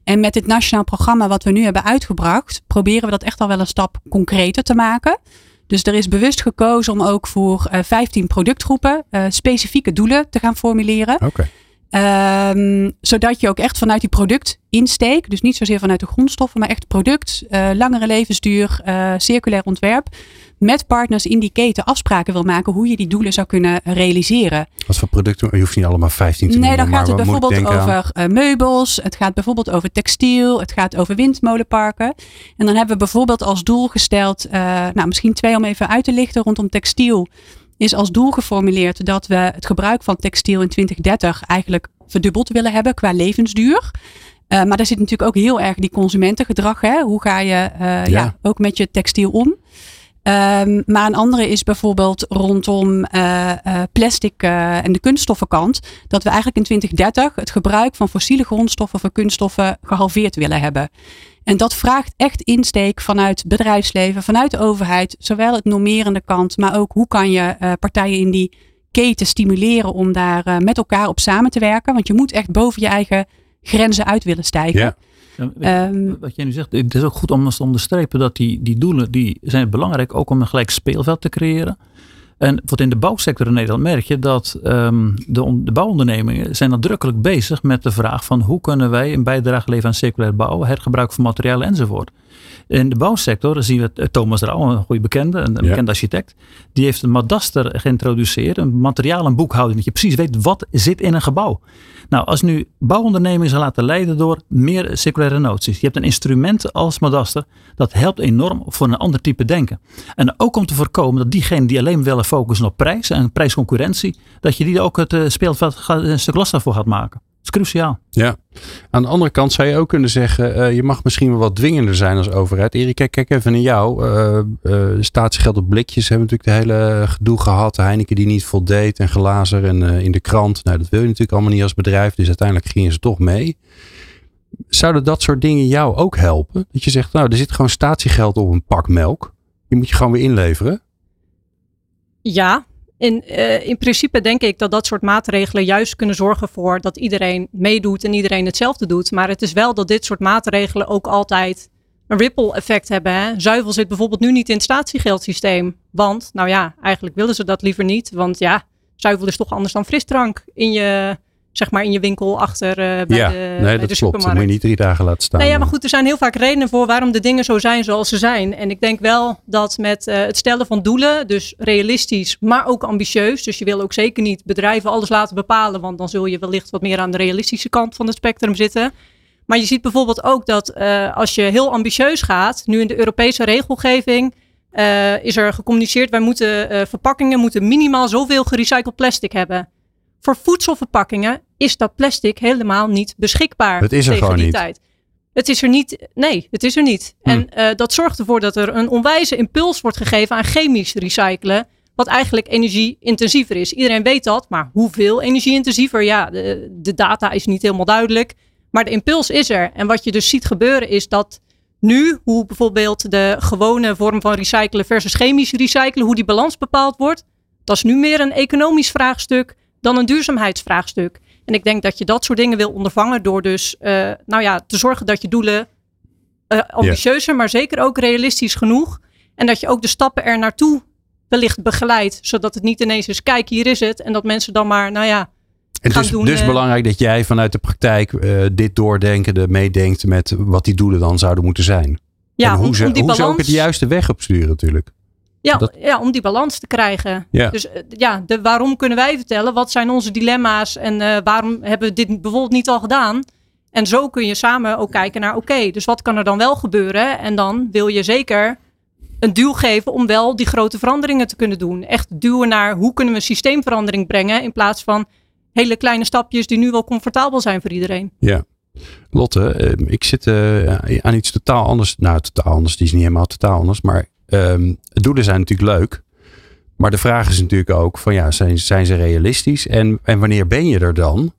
En met dit nationaal programma wat we nu hebben uitgebracht, proberen we dat echt al wel een stap concreter te maken. Dus er is bewust gekozen om ook voor uh, eh, 15 productgroepen uh, specifieke doelen te gaan formuleren. Okay. Um, zodat je ook echt vanuit die productinsteek, dus niet zozeer vanuit de grondstoffen, maar echt product, uh, langere levensduur, circulair ontwerp, met partners in die keten afspraken wil maken hoe je die doelen zou kunnen realiseren. Wat voor producten? Je hoeft niet allemaal 15 te Nee, dan gaat het bijvoorbeeld over uh, meubels, het gaat bijvoorbeeld over textiel, het gaat over windmolenparken. En dan hebben we bijvoorbeeld als doel gesteld, uh, nou misschien twee om even uit te lichten rondom textiel, is als doel geformuleerd dat we het gebruik van textiel in 2030 eigenlijk verdubbeld willen hebben qua levensduur. Uh, maar daar zit natuurlijk ook heel erg die consumentengedrag. Hè? Hoe ga je uh, ja. ja. ook met je textiel om? Um, maar een andere is bijvoorbeeld rondom uh, uh, plastic uh, en de kunststoffenkant. Dat we eigenlijk in 2030 het gebruik van fossiele grondstoffen voor kunststoffen gehalveerd willen hebben. En dat vraagt echt insteek vanuit bedrijfsleven, vanuit de overheid. Zowel het normerende kant, maar ook hoe kan je partijen in die keten stimuleren om daar met elkaar op samen te werken. Want je moet echt boven je eigen grenzen uit willen stijgen. Um, wat jij nu zegt, het is ook goed om te onderstrepen dat die, die doelen die zijn belangrijk ook om een gelijk speelveld te creëren. En wat in de bouwsector in Nederland merk je dat um, de, de, bouwondernemingen zijn nadrukkelijk bezig met de vraag van hoe kunnen wij een bijdrage leveren aan circulair bouwen, hergebruik van materialen enzovoort. In de bouwsector zien we eh, Thomas Rauw, een goede bekende, een bekende architect. Die heeft een Madaster geïntroduceerd, een materialenboekhouding, dat je precies weet wat zit in een gebouw. Nou, als nu bouwondernemingen zich laten leiden door meer circulaire noties. Je hebt een instrument als Madaster, dat helpt enorm voor een ander type denken. En ook om te voorkomen dat diegenen die alleen willen focussen op prijs en prijsconcurrentie, dat je die ook het eh, speelveld een stuk lastiger voor gaat maken is cruciaal. Ja. Aan de andere kant zou je ook kunnen zeggen, uh, je mag misschien wel wat dwingender zijn als overheid. Erik, kijk, kijk even naar jou. Uh, uh, staatsgeld op blikjes hebben natuurlijk de hele gedoe gehad. Heineken die niet voldeed en glazer en in de krant. Nou, dat wil je natuurlijk allemaal niet als bedrijf. Dus uiteindelijk gingen ze toch mee. Zouden dat soort dingen jou ook helpen? Dat je zegt, nou, er zit gewoon statiegeld op een pak melk. Die moet je gewoon weer inleveren. Ja, in, uh, in principe denk ik dat dat soort maatregelen juist kunnen zorgen voor dat iedereen meedoet en iedereen hetzelfde doet. Maar het is wel dat dit soort maatregelen ook altijd een ripple effect hebben. Zuivel zit bijvoorbeeld nu niet in het statiegeldsysteem. Want, nou ja, eigenlijk willen ze dat liever niet. Want ja, zuivel is toch anders dan frisdrank in je zeg maar in je winkel achter uh, bij ja, de, nee, bij dat de klopt. Dat moet je niet drie dagen laten staan. Nee, ja, maar goed, er zijn heel vaak redenen voor waarom de dingen zo zijn zoals ze zijn. En ik denk wel dat met uh, het stellen van doelen, dus realistisch, maar ook ambitieus. Dus je wil ook zeker niet bedrijven alles laten bepalen, want dan zul je wellicht wat meer aan de realistische kant van het spectrum zitten. Maar je ziet bijvoorbeeld ook dat uh, als je heel ambitieus gaat, nu in de Europese regelgeving, uh, is er gecommuniceerd, wij moeten verpakkingen moeten minimaal zoveel gerecycled plastic hebben. Voor voedselverpakkingen is dat plastic helemaal niet beschikbaar. Het is er gewoon die niet. Tijd. Het is er niet. Nee, het is er niet. Hm. En uh, dat zorgt ervoor dat er een onwijze impuls wordt gegeven aan chemisch recyclen. Wat eigenlijk energie-intensiever is. Iedereen weet dat, maar hoeveel energie-intensiever? Ja, de, de, data is niet helemaal duidelijk. Maar de impuls is er. En wat je dus ziet gebeuren is dat nu, hoe bijvoorbeeld de gewone vorm van recyclen versus chemisch recyclen, hoe die balans bepaald wordt, dat is nu meer een economisch vraagstuk dan een duurzaamheidsvraagstuk. En ik denk dat je dat soort dingen wil ondervangen door dus, uh, nou ja, te zorgen dat je doelen uh, ambitieuzer, maar zeker ook realistisch genoeg. En dat je ook de stappen er naartoe wellicht begeleidt, zodat het niet ineens is, kijk, hier is het. En dat mensen dan maar, nou ja, en het is doen, dus uh, belangrijk dat jij vanuit de praktijk uh, dit doordenkende meedenkt met wat die doelen dan zouden moeten zijn. Ja, en hoe om, ze, om die hoe ze ook het de juiste weg opsturen natuurlijk. Ja, dat- ja, om die balans te krijgen. Ja. Dus uh, ja, de, waarom kunnen wij vertellen? Wat zijn onze dilemma's? En uh, waarom hebben we dit bijvoorbeeld niet al gedaan? En zo kun je samen ook kijken naar, oké, dus wat kan er dan wel gebeuren? En dan wil je zeker een duw geven om wel die grote veranderingen te kunnen doen. Echt duwen naar hoe kunnen we systeemverandering brengen in plaats van hele kleine stapjes die nu wel comfortabel zijn voor iedereen. Ja. Lotte, eh, ik zit eh, aan iets totaal anders. Nou, totaal anders. Die is niet helemaal totaal anders. Maar ehm, doelen zijn natuurlijk leuk. Maar de vraag is natuurlijk ook van ja, zijn, zijn ze realistisch? En, en wanneer ben je er dan?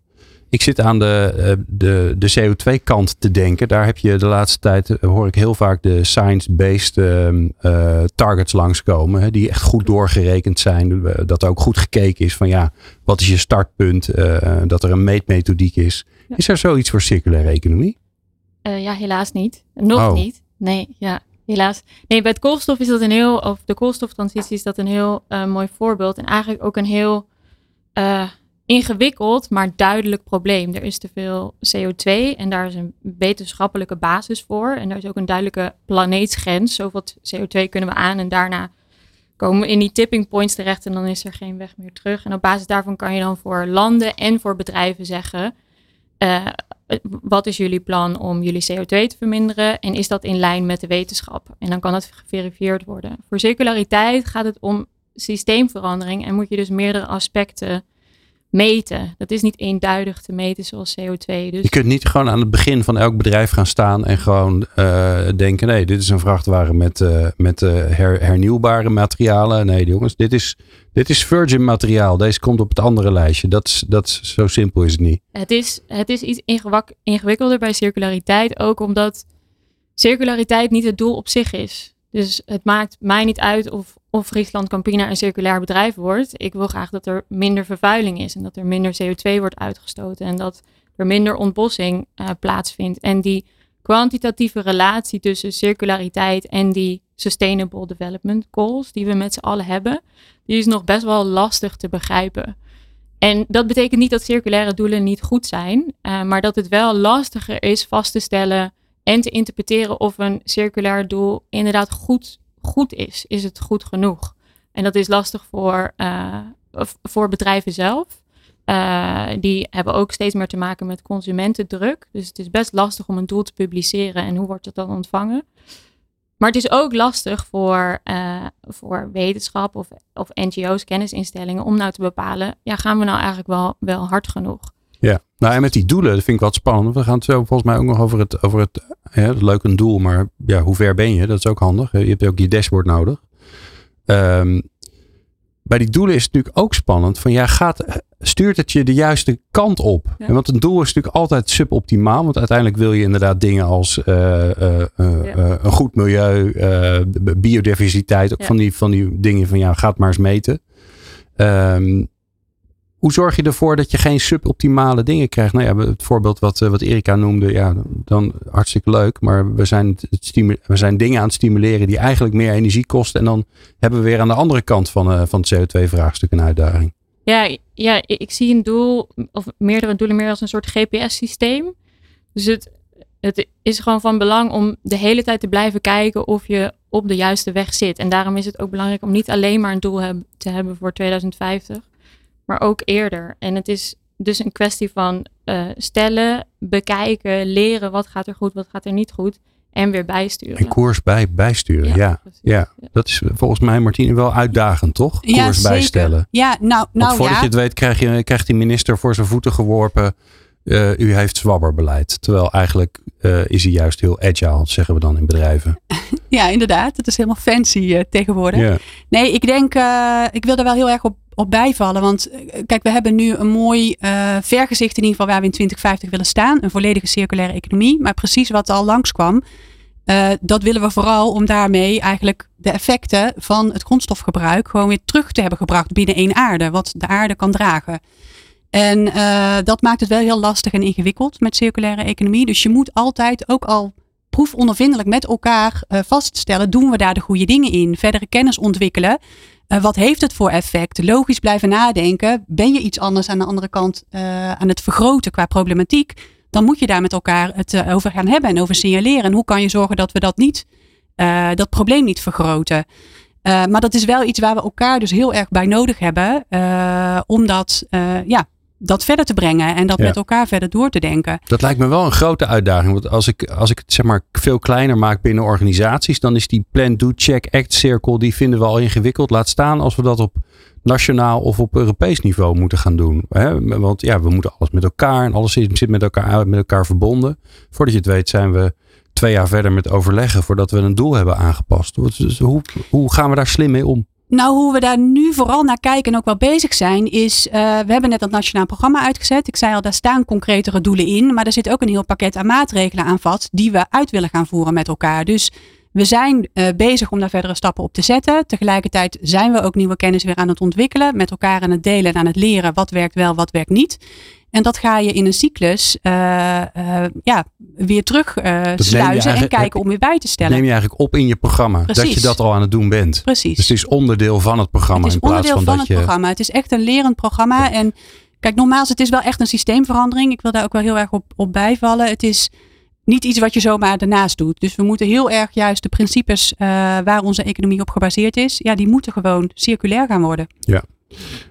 Ik zit aan de, eh, de, de CO2-kant te denken. Daar heb je de laatste tijd, eh, hoor ik heel vaak de science-based ehm, eh, targets langskomen. Hè, die echt goed doorgerekend zijn. Dat ook goed gekeken is van ja, wat is je startpunt? Eh, dat er een meetmethodiek is. Ja. Is er zoiets voor circulaire economie? Ja, helaas niet. Nog Oh. niet. Nee, ja, helaas. Nee, bij het koolstof is dat een heel, of de koolstoftransitie is dat een heel eh, mooi voorbeeld. En eigenlijk ook een heel eh, ingewikkeld, maar duidelijk probleem. Er is te veel CO2 en daar is een wetenschappelijke basis voor. En daar is ook een duidelijke planeetsgrens. Zoveel CO2 kunnen we aan en daarna komen we in die tipping points terecht en dan is er geen weg meer terug. En op basis daarvan kan je dan voor landen en voor bedrijven zeggen... eh, wat is jullie plan om jullie CO2 te verminderen en is dat in lijn met de wetenschap? En dan kan het geverifieerd worden. Voor circulariteit gaat het om systeemverandering en moet je dus meerdere aspecten meten. Dat is niet eenduidig te meten zoals CO2. Dus Je kunt niet gewoon aan het begin van elk bedrijf gaan staan en gewoon eh, denken: nee, dit is een vrachtwagen met, eh, met eh, her- hernieuwbare materialen. Nee, jongens, dit is, dit is virgin materiaal. Deze komt op het andere lijstje. Dat is, dat is, zo simpel is het niet. het is, het is iets ingewak- ingewikkelder bij circulariteit, ook omdat circulariteit niet het doel op zich is. Dus het maakt mij niet uit of, of Friesland Campina een circulair bedrijf wordt. Ik wil graag dat er minder vervuiling is en dat er minder CO2 wordt uitgestoten en dat er minder ontbossing eh, plaatsvindt. En die kwantitatieve relatie tussen circulariteit en die Sustainable Development Goals die we met z'n allen hebben, die is nog best wel lastig te begrijpen. En dat betekent niet dat circulaire doelen niet goed zijn, eh, maar dat het wel lastiger is vast te stellen en te interpreteren of een circulair doel inderdaad goed, goed is. Is het goed genoeg? En dat is lastig voor, eh, voor bedrijven zelf. Eh, die hebben ook steeds meer te maken met consumentendruk. Dus het is best lastig om een doel te publiceren en hoe wordt het dan ontvangen. Maar het is ook lastig voor, eh, voor wetenschap of, of NGO's, kennisinstellingen, om nou te bepalen, ja, gaan we nou eigenlijk wel, wel hard genoeg? Ja, nou en met die doelen, dat vind ik wat spannend. We gaan het zo volgens mij ook nog over het, over het ja, is leuk een doel, maar ja, hoe ver ben je? Dat is ook handig. Je hebt ook je dashboard nodig. Ehm, bij die doelen is het natuurlijk ook spannend. Van ja, gaat, stuurt het je de juiste kant op? Ja. Want een doel is natuurlijk altijd suboptimaal. Want uiteindelijk wil je inderdaad dingen als eh, eh, eh, Ja. een goed milieu, biodiversiteit. Ook Ja. van, die, van die dingen van ja, ga het maar eens meten. Ehm, hoe zorg je ervoor dat je geen suboptimale dingen krijgt? Nou ja, het voorbeeld wat, eh, wat Erika noemde, ja, dan hartstikke leuk. Maar we zijn, het we zijn dingen aan het stimuleren die eigenlijk meer energie kosten. En dan hebben we weer aan de andere kant van, eh, van het CO2-vraagstuk een uitdaging. Ja, ja, ik zie een doel, of meerdere doelen meer als een soort GPS-systeem. Dus het, het is gewoon van belang om de hele tijd te blijven kijken of je op de juiste weg zit. En daarom is het ook belangrijk om niet alleen maar een doel te hebben voor 2050, maar ook eerder. En het is dus een kwestie van eh, stellen, bekijken, leren wat gaat er goed, wat gaat er niet goed. En weer bijsturen. En koers bij, bijsturen, ja. ja. Dat is volgens mij, Martine, wel uitdagend, toch? Ja, Koers zeker. bijstellen. Ja, nou, Want nou voordat ja. je het weet, krijg je, krijgt die minister voor zijn voeten geworpen. U heeft zwabberbeleid. Terwijl eigenlijk is hij juist heel agile, zeggen we dan in bedrijven. Ja, inderdaad. Het is helemaal fancy tegenwoordig. Nee, ik denk, ik wil er wel heel erg op, op bijvallen. Want kijk, we hebben nu een mooi vergezicht in ieder geval waar we in 2050 willen staan. Een volledige circulaire economie. Maar precies wat al langskwam. Dat willen we vooral om daarmee eigenlijk de effecten van het grondstofgebruik gewoon weer terug te hebben gebracht binnen één aarde, wat de aarde kan dragen. En uh, dat maakt het wel heel lastig en ingewikkeld met circulaire economie. Dus je moet altijd ook al proefondervindelijk met elkaar uh, vaststellen, doen we daar de goede dingen in? Verdere kennis ontwikkelen. wat heeft het voor effect? Logisch blijven nadenken. Ben je iets anders aan de andere kant aan het vergroten qua problematiek? dan moet je daar met elkaar het eh, over gaan hebben en over signaleren. En hoe kan je zorgen dat we dat niet, dat probleem niet vergroten? Maar dat is wel iets waar we elkaar dus heel erg bij nodig hebben. Uh, om dat, ja, dat verder te brengen en dat met elkaar verder door te denken. Dat lijkt me wel een grote uitdaging. Want als ik, als ik het zeg maar veel kleiner maak binnen organisaties, dan is die plan, do, check, act cirkel, die vinden we al ingewikkeld. Laat staan als we dat op nationaal of op Europees niveau moeten gaan doen. Hè? Want ja, we moeten alles met elkaar en alles zit met elkaar, met elkaar verbonden. Voordat je het weet zijn we twee jaar verder met overleggen voordat we een doel hebben aangepast. Dus hoe, hoe gaan we daar slim mee om? Nou, hoe we daar nu vooral naar kijken en ook wel bezig zijn, is uh, we hebben net dat nationaal programma uitgezet. Ik zei al, daar staan concretere doelen in, maar er zit ook een heel pakket aan maatregelen aan vast die we uit willen gaan voeren met elkaar. Dus we zijn uh, bezig om daar verdere stappen op te zetten. Tegelijkertijd zijn we ook nieuwe kennis weer aan het ontwikkelen, met elkaar aan het delen en aan het leren wat werkt wel, wat werkt niet. En dat ga je in een cyclus uh, uh, ja, weer terug sluizen en kijken om weer bij te stellen. Neem je eigenlijk op in je programma. Precies. Dat je dat al aan het doen bent. Precies. Dus het is onderdeel van het programma. Het is in plaats onderdeel van, van, het programma. Het is echt een lerend programma. En kijk, nogmaals, het is wel echt een systeemverandering. Ik wil daar ook wel heel erg op, op bijvallen. Het is niet iets wat je zomaar daarnaast doet. Dus we moeten heel erg juist de principes uh, waar onze economie op gebaseerd is, ja, die moeten gewoon circulair gaan worden. Ja.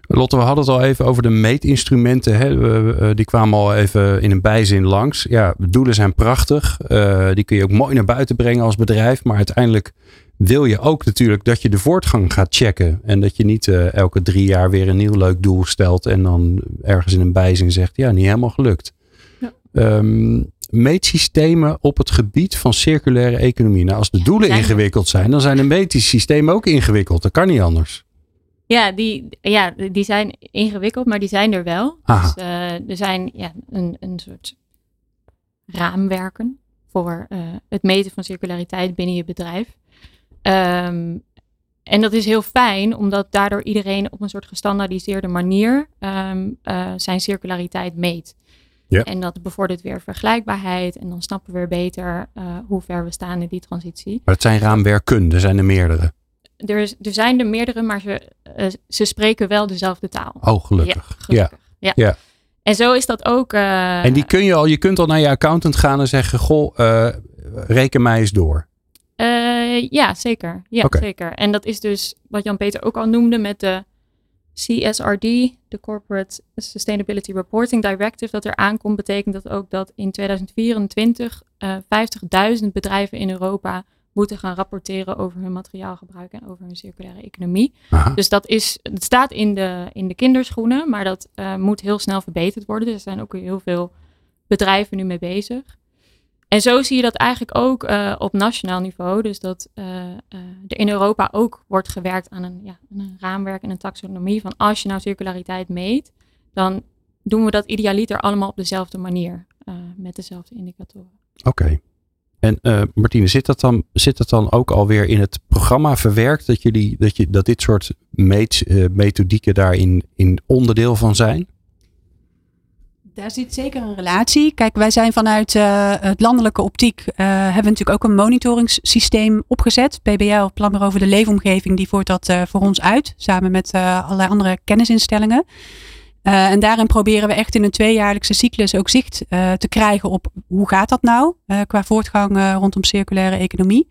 Lotte, we hadden het al even over de meetinstrumenten. Hè? Die kwamen al even in een bijzin langs. Ja, doelen zijn prachtig. Uh, die kun je ook mooi naar buiten brengen als bedrijf. Maar uiteindelijk wil je ook natuurlijk dat je de voortgang gaat checken. En dat je niet uh, elke drie jaar weer een nieuw leuk doel stelt. En dan ergens in een bijzin zegt, ja, niet helemaal gelukt. Ja. Um, meetsystemen op het gebied van circulaire economie. Nou, als de doelen ingewikkeld zijn, dan zijn de meetsystemen ook ingewikkeld. Dat kan niet anders. Ja, die, ja, die zijn ingewikkeld, maar die zijn er wel. Dus, uh, er zijn ja, een, een soort raamwerken voor uh, het meten van circulariteit binnen je bedrijf. Um, en dat is heel fijn, omdat daardoor iedereen op een soort gestandaardiseerde manier um, uh, zijn circulariteit meet. Ja. En dat bevordert weer vergelijkbaarheid. En dan snappen we weer beter hoe ver we staan in die transitie. Maar het zijn raamwerken, er zijn er meerdere. Er, is, er zijn er meerdere, maar ze, uh, ze spreken wel dezelfde taal. Oh, gelukkig. Ja. Gelukkig. Ja. ja. En zo is dat ook. Uh, en die kun je al, je kunt al naar je accountant gaan en zeggen: Goh, reken mij eens door. ja, zeker. Ja, okay. zeker. En dat is dus wat Jan-Peter ook al noemde met de CSRD, de Corporate Sustainability Reporting Directive, dat er aankomt, betekent dat ook dat in 2024 uh, 50.000 bedrijven in Europa moeten gaan rapporteren over hun materiaalgebruik en over hun circulaire economie. Aha. Dus dat is, het staat in de, in de kinderschoenen, maar dat uh, moet heel snel verbeterd worden. Er zijn ook heel veel bedrijven nu mee bezig. En zo zie je dat eigenlijk ook uh, op nationaal niveau. Dus dat uh, er in Europa ook wordt gewerkt aan een, ja, een raamwerk en een taxonomie. Van als je nou circulariteit meet, dan doen we dat idealiter allemaal op dezelfde manier. met dezelfde indicatoren. Oké. Okay. En Martine, zit dat, dan, zit dat dan ook alweer in het programma verwerkt? Dat, jullie, dat, je, dat dit soort meet, methodieken daarin in onderdeel van zijn? Daar zit zeker een relatie. Kijk, wij zijn vanuit uh, het landelijke optiek uh, hebben we natuurlijk ook een monitoringssysteem opgezet. PBL, Plan over de Leefomgeving, die voert dat uh, voor ons uit, samen met allerlei andere kennisinstellingen. En daarin proberen we echt in een tweejaarlijkse cyclus ook zicht te krijgen op hoe gaat dat nou qua voortgang rondom circulaire economie.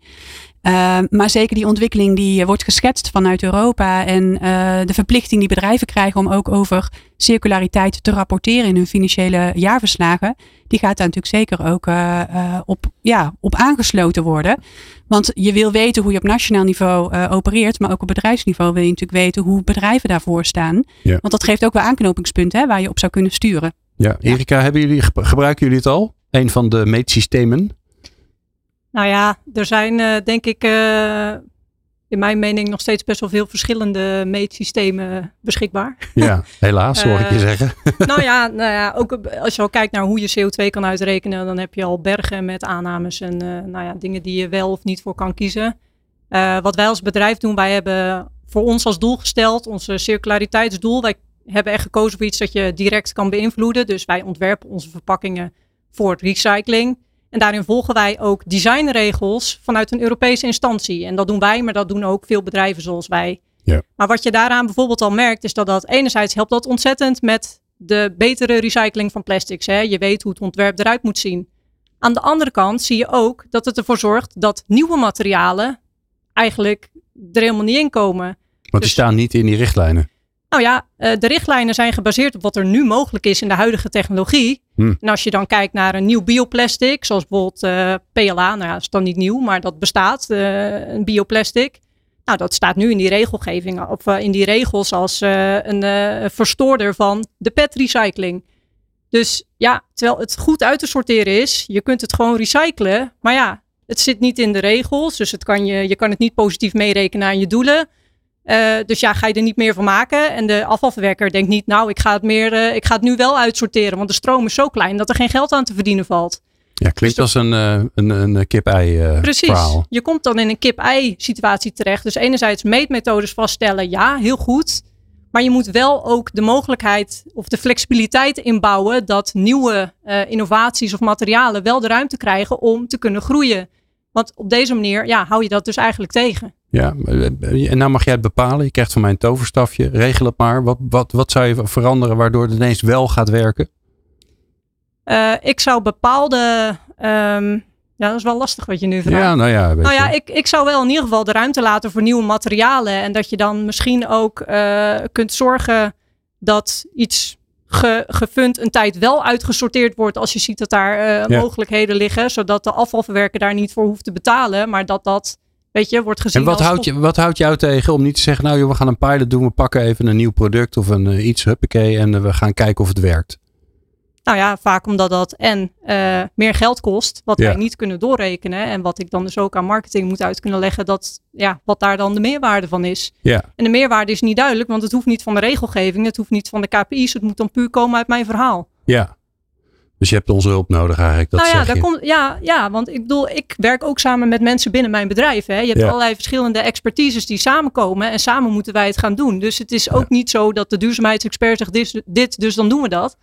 Uh, maar zeker die ontwikkeling die wordt geschetst vanuit Europa en uh, de verplichting die bedrijven krijgen om ook over circulariteit te rapporteren in hun financiële jaarverslagen, die gaat daar natuurlijk zeker ook uh, op, ja, op aangesloten worden. Want je wil weten hoe je op nationaal niveau opereert, maar ook op bedrijfsniveau wil je natuurlijk weten hoe bedrijven daarvoor staan. Ja. Want dat geeft ook wel aanknopingspunten hè, waar je op zou kunnen sturen. Ja, Erika, hebben jullie, gebruiken jullie het al? Een van de meetsystemen? Nou ja, er zijn uh, denk ik uh, in mijn mening nog steeds best wel veel verschillende meetsystemen beschikbaar. Ja, helaas hoor ik je zeggen. nou, ja, nou ja, ook als je al kijkt naar hoe je CO2 kan uitrekenen, dan heb je al bergen met aannames en nou ja, dingen die je wel of niet voor kan kiezen. wat wij als bedrijf doen, wij hebben voor ons als doel gesteld, onze circulariteitsdoel. Wij hebben echt gekozen voor iets dat je direct kan beïnvloeden. Dus wij ontwerpen onze verpakkingen voor recycling. En daarin volgen wij ook designregels vanuit een Europese instantie. En dat doen wij, maar dat doen ook veel bedrijven zoals wij. Ja. Maar wat je daaraan bijvoorbeeld al merkt, is dat dat enerzijds helpt dat ontzettend met de betere recycling van plastics. Hè? Je weet hoe het ontwerp eruit moet zien. Aan de andere kant zie je ook dat het ervoor zorgt dat nieuwe materialen eigenlijk er helemaal niet in komen. Want die dus- staan niet in die richtlijnen. Nou ja, eh, de richtlijnen zijn gebaseerd op wat er nu mogelijk is in de huidige technologie. Hmm. En als je dan kijkt naar een nieuw bioplastic, zoals bijvoorbeeld uh, eh, PLA, nou ja, dat is dan niet nieuw, maar dat bestaat, uh, een bioplastic. Nou, dat staat nu in die regelgeving, of in die regels als een verstoorder van de PET-recycling. Dus ja, terwijl het goed uit te sorteren is, je kunt het gewoon recyclen. Maar ja, het zit niet in de regels, dus het kan je, je kan het niet positief meerekenen aan je doelen. Uh, dus ja, ga je er niet meer van maken. En de afvalverwerker denkt niet, nou, ik ga het, meer, uh, ik ga het nu wel uitsorteren. Want de stroom is zo klein dat er geen geld aan te verdienen valt. Ja, klinkt dus als een, uh, een, een kip-ei Precies. Verhaal. Je komt dan in een kip-ei situatie terecht. Dus enerzijds meetmethodes vaststellen, ja, heel goed. Maar je moet wel ook de mogelijkheid of de flexibiliteit inbouwen dat nieuwe innovaties of materialen wel de ruimte krijgen om te kunnen groeien. Want op deze manier ja, hou je dat dus eigenlijk tegen. Ja, eh, en nou mag jij het bepalen. Je krijgt van mij een toverstafje. Regel het maar. Wat, wat, wat zou je veranderen waardoor het ineens wel gaat werken? Uh, ik zou bepaalde. Um, ja, dat is wel lastig wat je nu vraagt. Ja, nou ja. Nou ja, ik, ik zou wel in ieder geval de ruimte laten voor nieuwe materialen. En dat je dan misschien ook uh, kunt zorgen dat iets ge, gefund een tijd wel uitgesorteerd wordt als je ziet dat daar uh, ja. mogelijkheden liggen. Zodat de afvalverwerker daar niet voor hoeft te betalen. Maar dat dat Weet je, wordt gezien en wat, houdt je, wat houdt jou tegen om niet te zeggen, nou joh, we gaan een pilot doen, we pakken even een nieuw product of een uh, iets, huppakee, en uh, we gaan kijken of het werkt? Nou ja, vaak omdat dat en uh, meer geld kost, wat ja. wij niet kunnen doorrekenen. En wat ik dan dus ook aan marketing moet uit kunnen leggen, dat, ja, wat daar dan de meerwaarde van is. Ja. En de meerwaarde is niet duidelijk, want het hoeft niet van de regelgeving, het hoeft niet van de KPI's, het moet dan puur komen uit mijn verhaal. Ja, dus je hebt onze hulp nodig eigenlijk. Dat nou ja, daar komt, ja, ja, want ik bedoel, ik werk ook samen met mensen binnen mijn bedrijf. Hè. Je hebt Ja. allerlei verschillende expertises die samenkomen en samen moeten wij het gaan doen. Dus het is ook niet zo dat de duurzaamheidsexpert zegt dit, dit, dus dan doen we dat.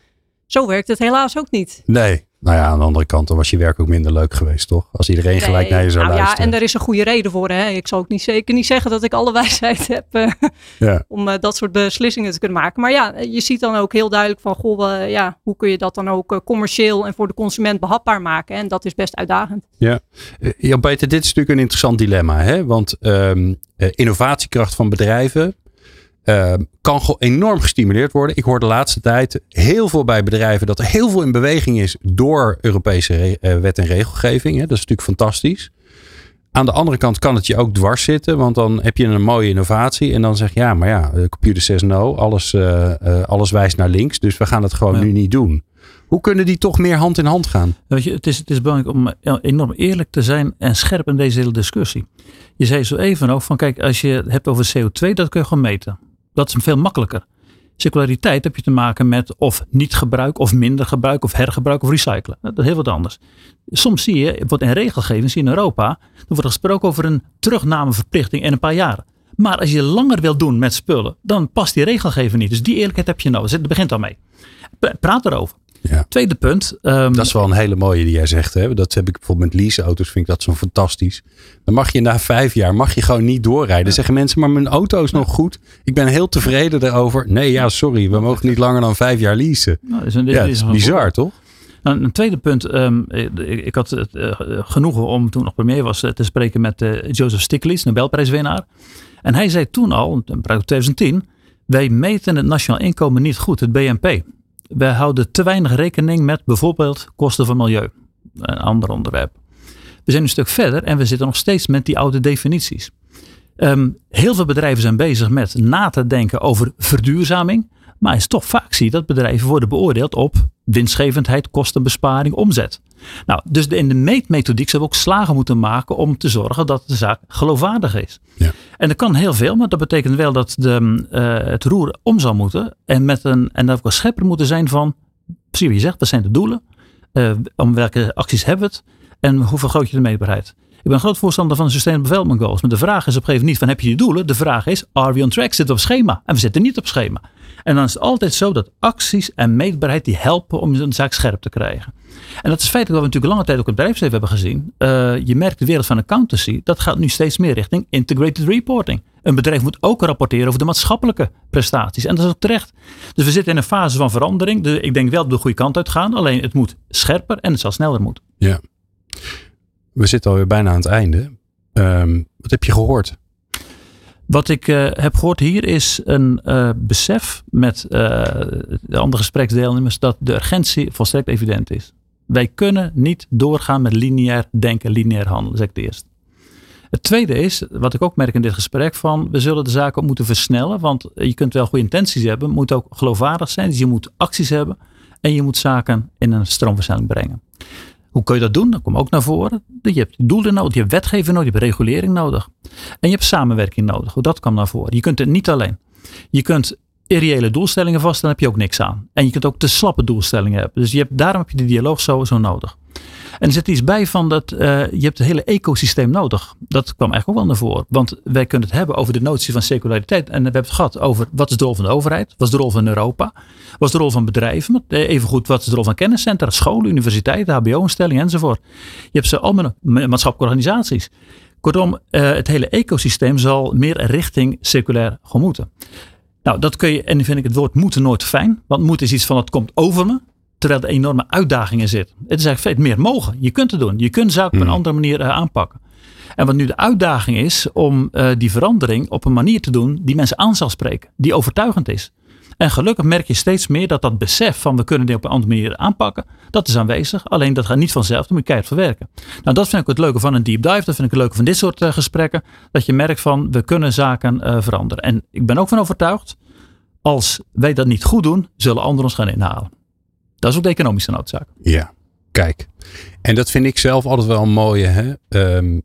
Zo werkt het helaas ook niet. Nee. Nou ja, aan de andere kant, dan was je werk ook minder leuk geweest, toch? Als iedereen gelijk naar je zou nou luisteren. Ja, en er is een goede reden voor. Hè. Ik zal ook niet, zeker niet zeggen dat ik alle wijsheid heb eh, Ja. om eh, dat soort beslissingen te kunnen maken. Maar ja, je ziet dan ook heel duidelijk van, goh, eh, ja, hoe kun je dat dan ook commercieel en voor de consument behapbaar maken? En dat is best uitdagend. Ja, Eh, Jan Peter, dit is natuurlijk een interessant dilemma. Hè? Want ehm, eh, innovatiekracht van bedrijven ehm, kan gewoon enorm gestimuleerd worden. Ik hoor de laatste tijd heel veel bij bedrijven dat er heel veel in beweging is door Europese eh, wet en regelgeving. Hè? Dat is natuurlijk fantastisch. Aan de andere kant kan het je ook dwars zitten, want dan heb je een mooie innovatie en dan zeg je ja, maar ja, de computer says no, alles, eh, eh, alles wijst naar links, dus we gaan het gewoon Ja. nu niet doen. Hoe kunnen die toch meer hand in hand gaan? Weet je, het, is, het is belangrijk om eh, enorm eerlijk te zijn en scherp in deze hele discussie. Je zei zo even ook van kijk, als je het hebt over CO2, dat kun je gewoon meten. Dat is veel makkelijker. Circulariteit heb je te maken met of niet gebruik, of minder gebruik, of hergebruik, of recyclen. Dat is heel wat anders. Soms zie je, wordt in regelgeving zie je in Europa, er wordt gesproken over een terugnameverplichting in een paar jaar. Maar als je langer wil doen met spullen, dan past die regelgeving niet. Dus die eerlijkheid heb je nodig. Het begint al mee. Pra- Praat erover. Ja. Tweede punt. ehm, Dat is wel een hele mooie die jij zegt. Hè? Dat heb ik bijvoorbeeld met leaseauto's, vind ik dat zo fantastisch. Dan mag je na vijf jaar mag je gewoon niet doorrijden. Zeggen mensen, maar mijn auto is nog goed. Ik ben heel tevreden daarover. Nee, ja, sorry. We mogen niet langer dan vijf jaar leasen. nou, is een- Ja, is bizar, toch? Nou, een tweede punt. ehm, ik, ik had het eh, genoegen om toen nog premier was eh, te spreken met eh, Joseph Stiglitz, Nobelprijswinnaar. En hij zei toen al, in 2010, wij meten het nationaal inkomen niet goed, het BNP. Wij houden te weinig rekening met bijvoorbeeld kosten van milieu. Een ander onderwerp. We zijn een stuk verder en we zitten nog steeds met die oude definities. Ehm, heel veel bedrijven zijn bezig met na te denken over verduurzaming. Maar is toch vaak zie dat bedrijven worden beoordeeld op winstgevendheid, kostenbesparing, omzet. Nou, dus in de meetmethodiek zullen we ook slagen moeten maken om te zorgen dat de zaak geloofwaardig is. Ja. En dat kan heel veel, maar dat betekent wel dat de, uh, het roer om zal moeten. En, met een, en dat we scherper moeten zijn van, precies wat je zegt, wat zijn de doelen? Uh, om welke acties hebben we het? En hoe vergroot je de meetbaarheid? Ik ben een groot voorstander van de Sustainable Development Goals. Maar de vraag is op een gegeven moment niet van heb je die doelen? De vraag is, are we on track? Zitten we op schema? En we zitten niet op schema. En dan is het altijd zo dat acties en meetbaarheid die helpen om een zaak scherp te krijgen. En dat is feitelijk wat we natuurlijk lange tijd ook in het bedrijfsleven hebben gezien. Uh, je merkt de wereld van accountancy, dat gaat nu steeds meer richting integrated reporting. Een bedrijf moet ook rapporteren over de maatschappelijke prestaties. En dat is ook terecht. Dus we zitten in een fase van verandering. Dus ik denk wel we de goede kant uit gaan. Alleen het moet scherper en het zal sneller moeten. Ja. We zitten alweer bijna aan het einde. Um, wat heb je gehoord? Wat ik uh, heb gehoord hier is een uh, besef met uh, de andere gespreksdeelnemers dat de urgentie volstrekt evident is. Wij kunnen niet doorgaan met lineair denken, lineair handelen, zeg ik het eerst. Het tweede is, wat ik ook merk in dit gesprek, van we zullen de zaken ook moeten versnellen. Want je kunt wel goede intenties hebben, moet ook geloofwaardig zijn. Dus je moet acties hebben en je moet zaken in een stroomversnelling brengen. Hoe kun je dat doen? Dat komt ook naar voren. Je hebt doelen nodig, je hebt wetgeving nodig, je hebt regulering nodig. En je hebt samenwerking nodig. Dat kwam naar voren. Je kunt het niet alleen. Je kunt irreële doelstellingen vaststellen, heb je ook niks aan. En je kunt ook te slappe doelstellingen hebben. Dus je hebt, daarom heb je de dialoog sowieso nodig. En er zit iets bij van dat uh, je hebt het hele ecosysteem nodig. Dat kwam eigenlijk ook wel naar voren. Want wij kunnen het hebben over de notie van circulariteit. En we hebben het gehad over wat is de rol van de overheid? Wat is de rol van Europa? Wat is de rol van bedrijven? Eh, evengoed, wat is de rol van kenniscentra, scholen, universiteiten, hbo-instellingen enzovoort. Je hebt ze allemaal maatschappelijke organisaties. Kortom, uh, het hele ecosysteem zal meer richting circulair gaan moeten. Nou, dat kun je, en dan vind ik het woord moeten nooit fijn. Want moeten is iets van het komt over me terwijl er enorme uitdagingen zitten. Het is eigenlijk veel meer mogen. Je kunt het doen. Je kunt zaken op een hmm. andere manier uh, aanpakken. En wat nu de uitdaging is om uh, die verandering op een manier te doen die mensen aan zal spreken. Die overtuigend is. En gelukkig merk je steeds meer dat dat besef van we kunnen dit op een andere manier aanpakken, dat is aanwezig. Alleen dat gaat niet vanzelf, dan moet je keihard verwerken. Nou, dat vind ik het leuke van een deep dive. Dat vind ik het leuke van dit soort uh, gesprekken. Dat je merkt van we kunnen zaken uh, veranderen. En ik ben ook van overtuigd, als wij dat niet goed doen, zullen anderen ons gaan inhalen. Dat is ook de economische noodzaak. Ja, kijk. En dat vind ik zelf altijd wel een mooie. Hè? Um,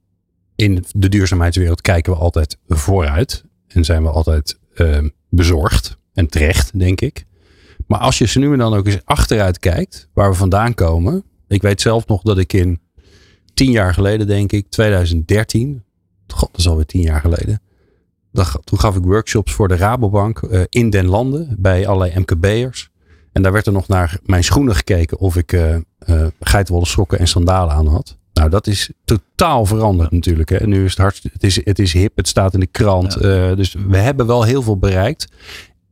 in de duurzaamheidswereld kijken we altijd vooruit. En zijn we altijd um, bezorgd. En terecht, denk ik. Maar als je ze nu en dan ook eens achteruit kijkt, waar we vandaan komen. Ik weet zelf nog dat ik in tien jaar geleden, denk ik, 2013. God, dat is alweer tien jaar geleden. toen gaf ik workshops voor de Rabobank uh, in den landen bij allerlei MKB'ers. En daar werd er nog naar mijn schoenen gekeken of ik uh, uh, geitwolle sokken en sandalen aan had. Nou, dat is totaal veranderd natuurlijk. Hè. Nu is het, hard, het, is, het is hip, het staat in de krant. Ja. Dus we hebben wel heel veel bereikt.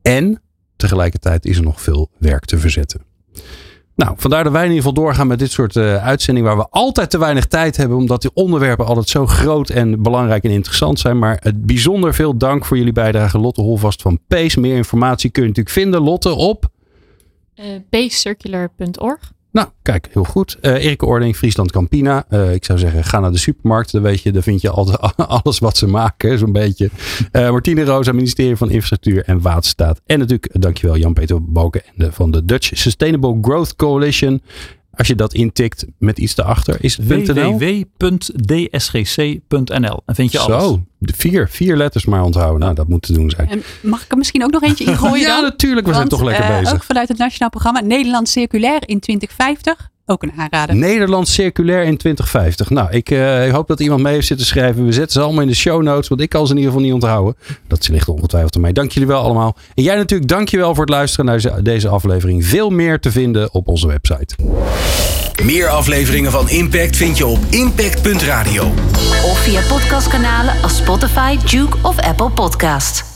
En tegelijkertijd is er nog veel werk te verzetten. Nou, vandaar dat wij in ieder geval doorgaan met dit soort uh, uitzendingen waar we altijd te weinig tijd hebben, omdat die onderwerpen altijd zo groot en belangrijk en interessant zijn. Maar het bijzonder veel dank voor jullie bijdrage, Lotte Holvast van Pace. Meer informatie kun je natuurlijk vinden, Lotte, op uh. Nou, kijk, heel goed. Uh, Erike Ording, Friesland Campina. Uh, ik zou zeggen, ga naar de supermarkt. Dan weet je, daar vind je altijd alles wat ze maken, zo'n beetje. Uh, Martine Rosa, ministerie van Infrastructuur en Waterstaat. En natuurlijk, dankjewel Jan-Peter Boken van de Dutch Sustainable Growth Coalition. Als je dat intikt met iets erachter, is het www.dsgc.nl. En vind je alles. Zo, vier, vier letters maar onthouden. Nou, dat moet te doen zijn. En mag ik er misschien ook nog eentje ingooien ja, dan? natuurlijk. We zijn toch lekker uh, bezig. Ook vanuit het Nationaal Programma Nederland Circulair in 2050 ook een aanrader. Nederland circulair in 2050. Nou, ik, uh, ik, hoop dat iemand mee heeft zitten schrijven. We zetten ze allemaal in de show notes, want ik kan ze in ieder geval niet onthouden. Dat ligt ongetwijfeld aan mij. Dank jullie wel allemaal. En jij natuurlijk, dank je wel voor het luisteren naar deze aflevering. Veel meer te vinden op onze website. Meer afleveringen van Impact vind je op impact.radio. Of via podcastkanalen als Spotify, Duke of Apple Podcast.